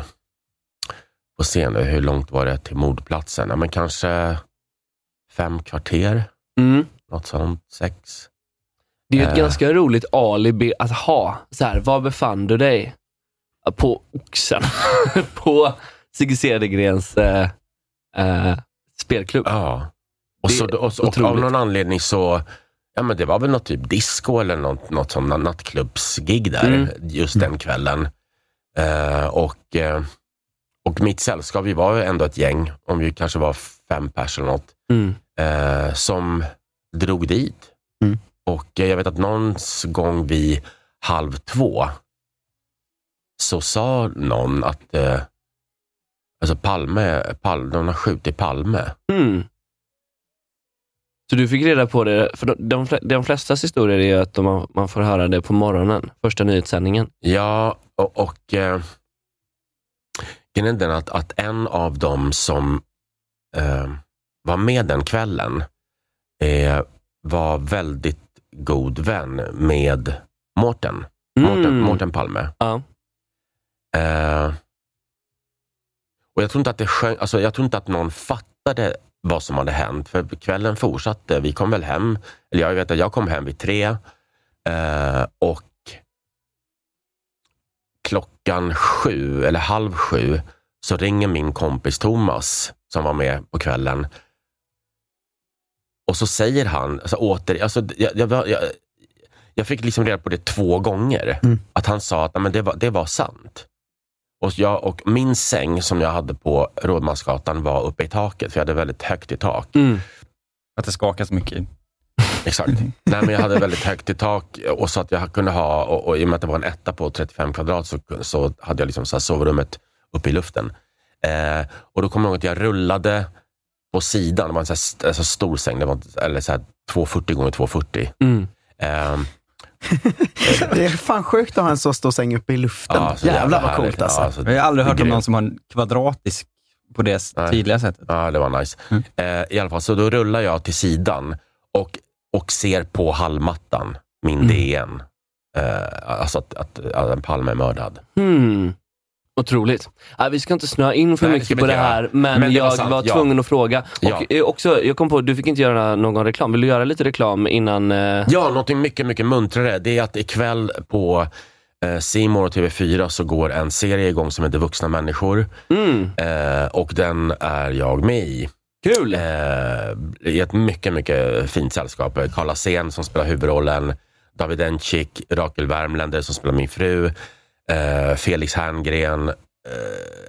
på scen, hur långt var det till mordplatsen? Ja, men kanske fem kvarter, Mm. något sånt, sex. Det är ju ett Eh. ganska roligt alibi att ha. Så här, var befann du dig? På Oxen. på Sigge Cedergrens eh, eh, spelklubb. Ja. Och, så, och, så, och av någon anledning så, ja men det var väl något typ disco eller något, något som nattklubbsgig där, Mm. just den kvällen. Eh, och, eh, och mitt sällskap, vi var ju ändå ett gäng, om vi kanske var fem personer något, Mm. eh, som drog dit. Mm. Och eh, jag vet att någon gång vid halv två så sa någon att eh, alltså Palme, Palme, de har skjutit Palme. Mm. Så du fick reda på det, för de, de, de flestas historier är att de, man får höra det på morgonen, första nyhetssändningen. Ja, och, och eh, den att, att en av dem som eh, var med den kvällen eh, var väldigt god vän med Mårten. Mm. Mårten Palme. Ja. Eh, och jag tror, inte att det sjönk, alltså jag tror inte att någon fattade vad som hade hänt, för kvällen fortsatte. Vi kom väl hem, eller jag vet att jag kom hem vid tre eh, och klockan sju eller halv sju så ringer min kompis Thomas som var med på kvällen. Och så säger han, alltså åter, alltså, jag, jag, jag, jag fick liksom reda på det två gånger. Att han sa att "Nej, men det, var, det var sant. Och, jag, och min säng som jag hade på Rådmansgatan var uppe i taket, för jag hade väldigt högt i tak. Att det skakas mycket. Exakt. Nej, men jag hade väldigt högt i tak och så att jag kunde ha, och, och i och med att det var en etta på 35 kvadrat så, så hade jag liksom så här sovrummet uppe i luften. Eh, och då kommer jag ihåg att jag rullade på sidan, det var en så här, st- alltså stor säng, det var, eller så här 240 gånger 240. Mm. Eh, Det är fan sjukt att ha en så stor säng uppe i luften. Ja, så Jävlar jävla vad coolt alltså. Ja, alltså, Jag har aldrig hört om någon som har en kvadratisk på det Nej. tydliga sättet. Ja, det var nice. Eh, I alla fall, så då rullar jag till sidan och, och ser på hallmattan, min DN. Eh, alltså att, att, att en Palme är mördad. Hmm. Otroligt. Nej, vi ska inte snöa in för Nej, mycket på det här, men, Men det var jag sant, var ja. tvungen att fråga. Och Ja. eh, också, jag kom på, du fick inte göra någon reklam. Vill du göra lite reklam innan? Eh... Ja, någonting mycket, mycket muntrare. Det är att ikväll på eh, C More och TV4 så går en serie igång som heter Vuxna människor. Mm. Eh, och den är jag med i. Kul! Eh, I ett mycket, mycket fint sällskap. Carl Asén som spelar huvudrollen, David Encik, Rakel Värmländer som spelar min fru, eh, Felix Herngren. Eh,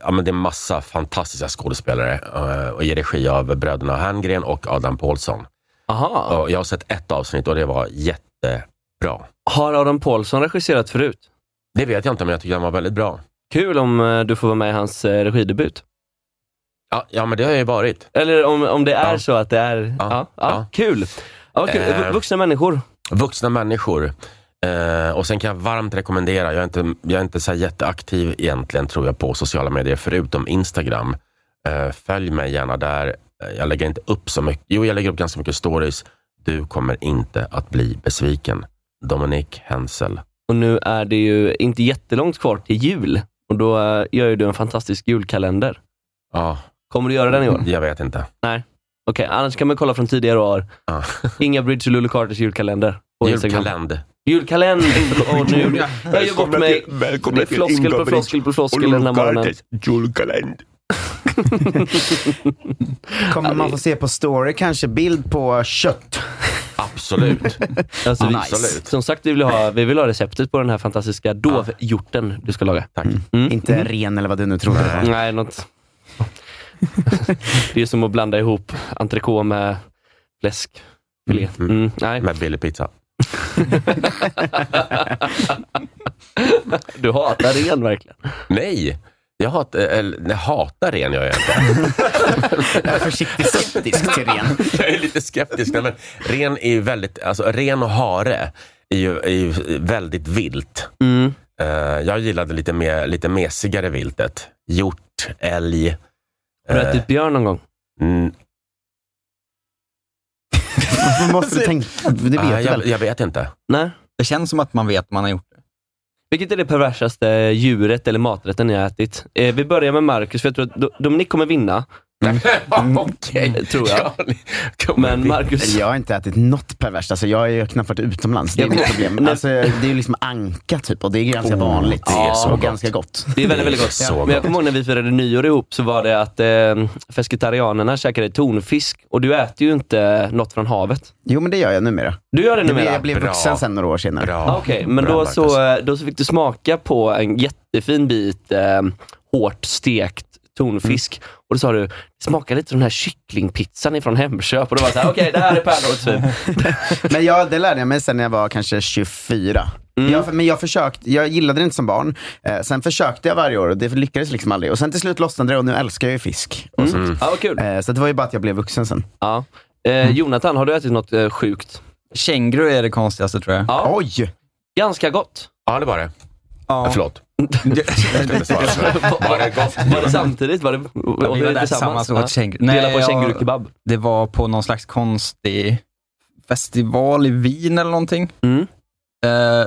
ja, men det är massa fantastiska skådespelare eh, och i regi av bröderna Herngren och Adam Pålsson. Aha. Och jag har sett ett avsnitt och det var jättebra. Har Adam Paulsson regisserat förut? Det vet jag inte, men jag tycker den var väldigt bra. Kul om eh, du får vara med i hans eh, regidebut. Ja, ja men det har jag ju varit. Eller om, om det är Ja. så att det är... Ja, ja, ja. Kul. Ja, kul. Eh. Vuxna människor. Vuxna människor. Eh, och sen kan jag varmt rekommendera, jag är inte, jag är inte så jätteaktiv egentligen tror jag på sociala medier, förutom Instagram. Eh, följ mig gärna där. Eh, Jag lägger inte upp så mycket. Jo, jag lägger upp ganska mycket stories. Du kommer inte att bli besviken. Dominic Hensel. Och nu är det ju inte jättelångt kvar till jul. Och då eh, gör ju du en fantastisk julkalender. Ja, Kommer du göra den i år? jag vet inte. Nej. Okej, annars kan man kolla från tidigare år. Ja. Inga Bridge och Lulu Carters julkalender. Julkalend. Julkalender! Och nu, jag gör bort mig. Det är floskel på floskel på floskel den här morgonen. Julkalend. Kommer man få se på story kanske bild på kött? Absolut. Alltså, vi, Absolut. Som sagt, vi vill, ha, vi vill ha receptet på den här fantastiska dovhjorten du ska laga. Tack. Mm. Inte ren eller vad du nu trodde var. Nej, något... det är som att blanda ihop entrecote med fläskfilé. Mm. Nej. Med billig pizza. Du hatar ren verkligen. Nej, jag hatar, eller, nej, hatar ren gör jag inte. Jag är försiktigt skeptisk till ren. jag är lite skeptisk. Men ren är ju väldigt, alltså ren och hare är ju, är ju väldigt vilt. Mm. Eh, jag gillade lite, mer, lite mesigare viltet. Hjort, älg. Har du eh, ätit björn någon gång? mm, Varför måste du tänka? Det vet ah, du jag, väl? jag vet inte. Nej. Det känns som att man vet man har gjort det. Vilket är det perversaste djuret eller maträtten ni har ätit? Eh, vi börjar med Marcus, för jag tror att Do- Dominic kommer vinna. Okej. eh, Tror jag. Men Marcus, Jag har inte ätit något perverst. Alltså, jag har ju knappt varit utomlands. Det är mitt problem. Alltså, det är ju liksom anka typ och det är ganska vanligt. det är så och gott. ganska gott. det är väldigt, väldigt gott. så Men jag kommer ihåg när vi firade nyår ihop så var det att eh, fesketarianerna käkade tonfisk och du äter ju inte något från havet. Jo, men det gör jag numera. Du gör det numera? jag blev vuxen sen några år senare. Bra. Ah, Okej, men Bra, då Marcus. så, eh, då så fick du smaka på en jättefin bit eh, hårt stekt tonfisk. Och då sa du, det smakar lite som den här kycklingpizzan ifrån Hemköp. Och då var jag såhär, okej det här är pärlortsvin. Men jag, det lärde jag mig sen när jag var kanske 24. Mm. Jag, men jag försökte, jag gillade det inte som barn. Eh, sen försökte jag varje år och det lyckades liksom aldrig. Och sen till slut lossnade det och nu älskar jag ju fisk. Och sånt. Ja, vad kul. Eh, så det var ju bara att jag blev vuxen sen. Ja. Eh, Jonathan, har du ätit något eh, sjukt? Känguru är det konstigaste tror jag. Ja. Oj! Ganska gott. Ja, det var det. Ja. Ja. Förlåt. Var det gott? Var det samtidigt? Var det, Ja, vi var där tillsammans och åt känguru. Dela på kängurukebab. Det var på någon slags konstig festival i Wien eller någonting. Mm. Eh,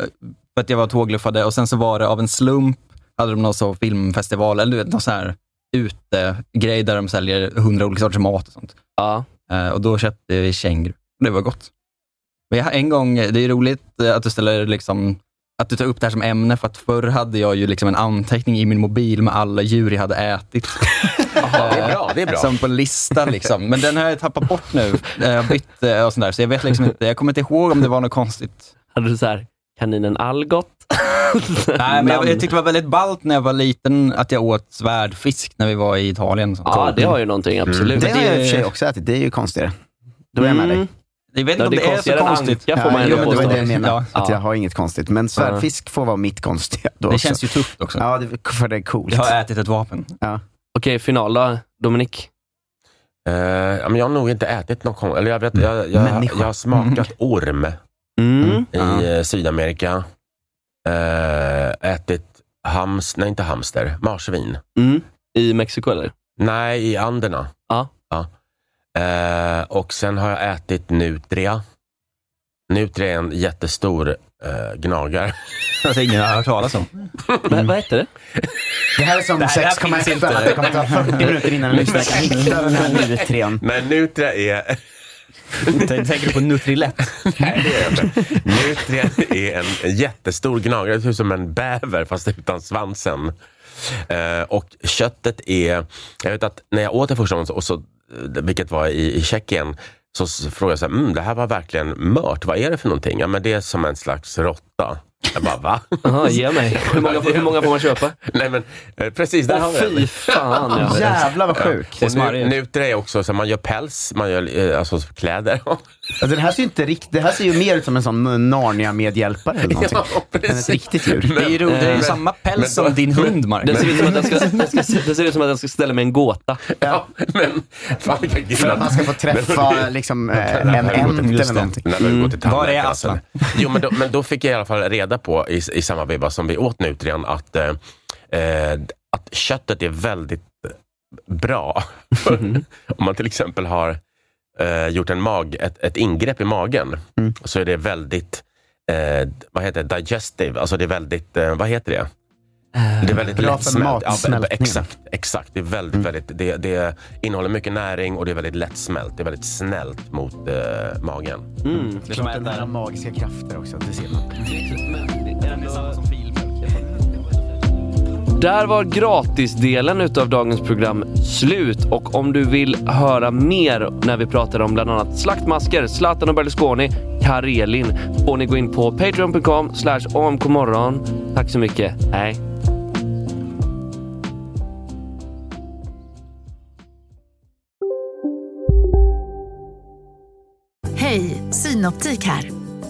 för att jag var tågluffade och sen så var det av en slump, hade de någon så filmfestival, eller du vet, någon sån här utegrej där de säljer hundra olika sorters mat och sånt. Ja. Eh, och då köpte vi känguru. Det var gott. Men jag, har en gång, det är roligt eh, att du ställer liksom att du tar upp det här som ämne, för att förr hade jag ju liksom en anteckning i min mobil med alla djur jag hade ätit. Jaha, det är bra. Det är bra. Som på lista liksom. Men den har jag tappat bort nu. Jag har bytt eh, och sånt där, så jag vet liksom inte. Jag kommer inte ihåg om det var något konstigt. Hade du så här, kaninen Algot? Nej, men jag, jag tyckte det var väldigt ballt när jag var liten att jag åt svärdfisk när vi var i Italien. och sånt. Ja, det har ju någonting, absolut. Det har jag i och för sig också ätit, det är ju konstigare. Då är jag med dig. Mm. Jag vet inte Ja, om det det, är så konstigt. anka, får man jo, ändå men det var det jag menade, Ja. att jag har inget konstigt. Men svärdfisk får vara mitt konstiga. Då Det också. känns ju tufft också. Ja, det, för det är coolt. Jag har ätit ett vapen. Ja. Okej, final då. Dominik? Ja, men jag har nog inte ätit någon kon- eller jag, vet, jag, jag, Människa. jag har smakat orm Mm. i eh, Sydamerika. Eh, ätit hams, nej inte hamster, marsvin. Mm. I Mexiko eller? Nej, i Anderna. Ja. Eh, och sen har jag ätit nutria. Nutria är en jättestor eh, gnagare. Alltså, ingen har hört talas om. Vad, vad hette det? Det här är som här- 6,1 inte. att det kommer ta 40 minuter innan en lyssnare kan hitta den här nutrean. Men nutria är... Tänker du på Nutrilett? Nej, det gör jag inte. Nutria är en jättestor gnagare. Det ser ut som en bäver fast utan svansen. Eh, och köttet är... Jag vet att när jag åt det första gången, så- och så, Eh, vilket var i, i Tjeckien, så frågade jag så här, mm, det här var verkligen mört. Vad är det för någonting? Ja, men det är som en slags rått jag bara, va? Jaha, ge mig. Hur många, hur många får man köpa? Nej, men eh, precis, där har vi den. fy fan. Ja. Jävlar vad sjukt. Och nu, nutria är också så här, man gör päls, man gör eh, alltså kläder. Alltså, den här ser ju inte rikt, det här ser ju mer ut som en sån Narnia-medhjälpare eller någonting. Ja, Än ett riktigt djur. Det är ju roligt. Det är ju Men- samma men- päls som din hund, Mark. Det ser ut som att jag ska, det ser ut som att jag ska ställa mig en gåta. Ja, men fan vilka man ska få träffa liksom, eh, en När vi går till- ämt just eller någonting. När vi går till Var är Aslan? Jo, men då, men då fick jag i alla fall reda på i, i samma veva som vi åt nutrian att, eh, eh, att köttet är väldigt bra. Om man till exempel har eh, gjort en mag, ett, ett ingrepp i magen Mm. så är det väldigt eh, vad heter det? digestive, alltså det är väldigt, eh, vad heter det? Det är väldigt Bra för lättsmält. Ja, exakt, exakt. Det, är väldigt, väldigt, det, det innehåller mycket näring och det är väldigt lättsmält. Det är väldigt snällt mot eh, magen. Mm. Det är den där har magiska krafter också, det ser man. Där var gratisdelen utav dagens program slut och om du vill höra mer när vi pratar om bland annat slaktmasker, Zlatan och Berlusconi, Karelin får ni gå in på patreon.com slash. Tack så mycket. Hej! Hej, Synoptik här.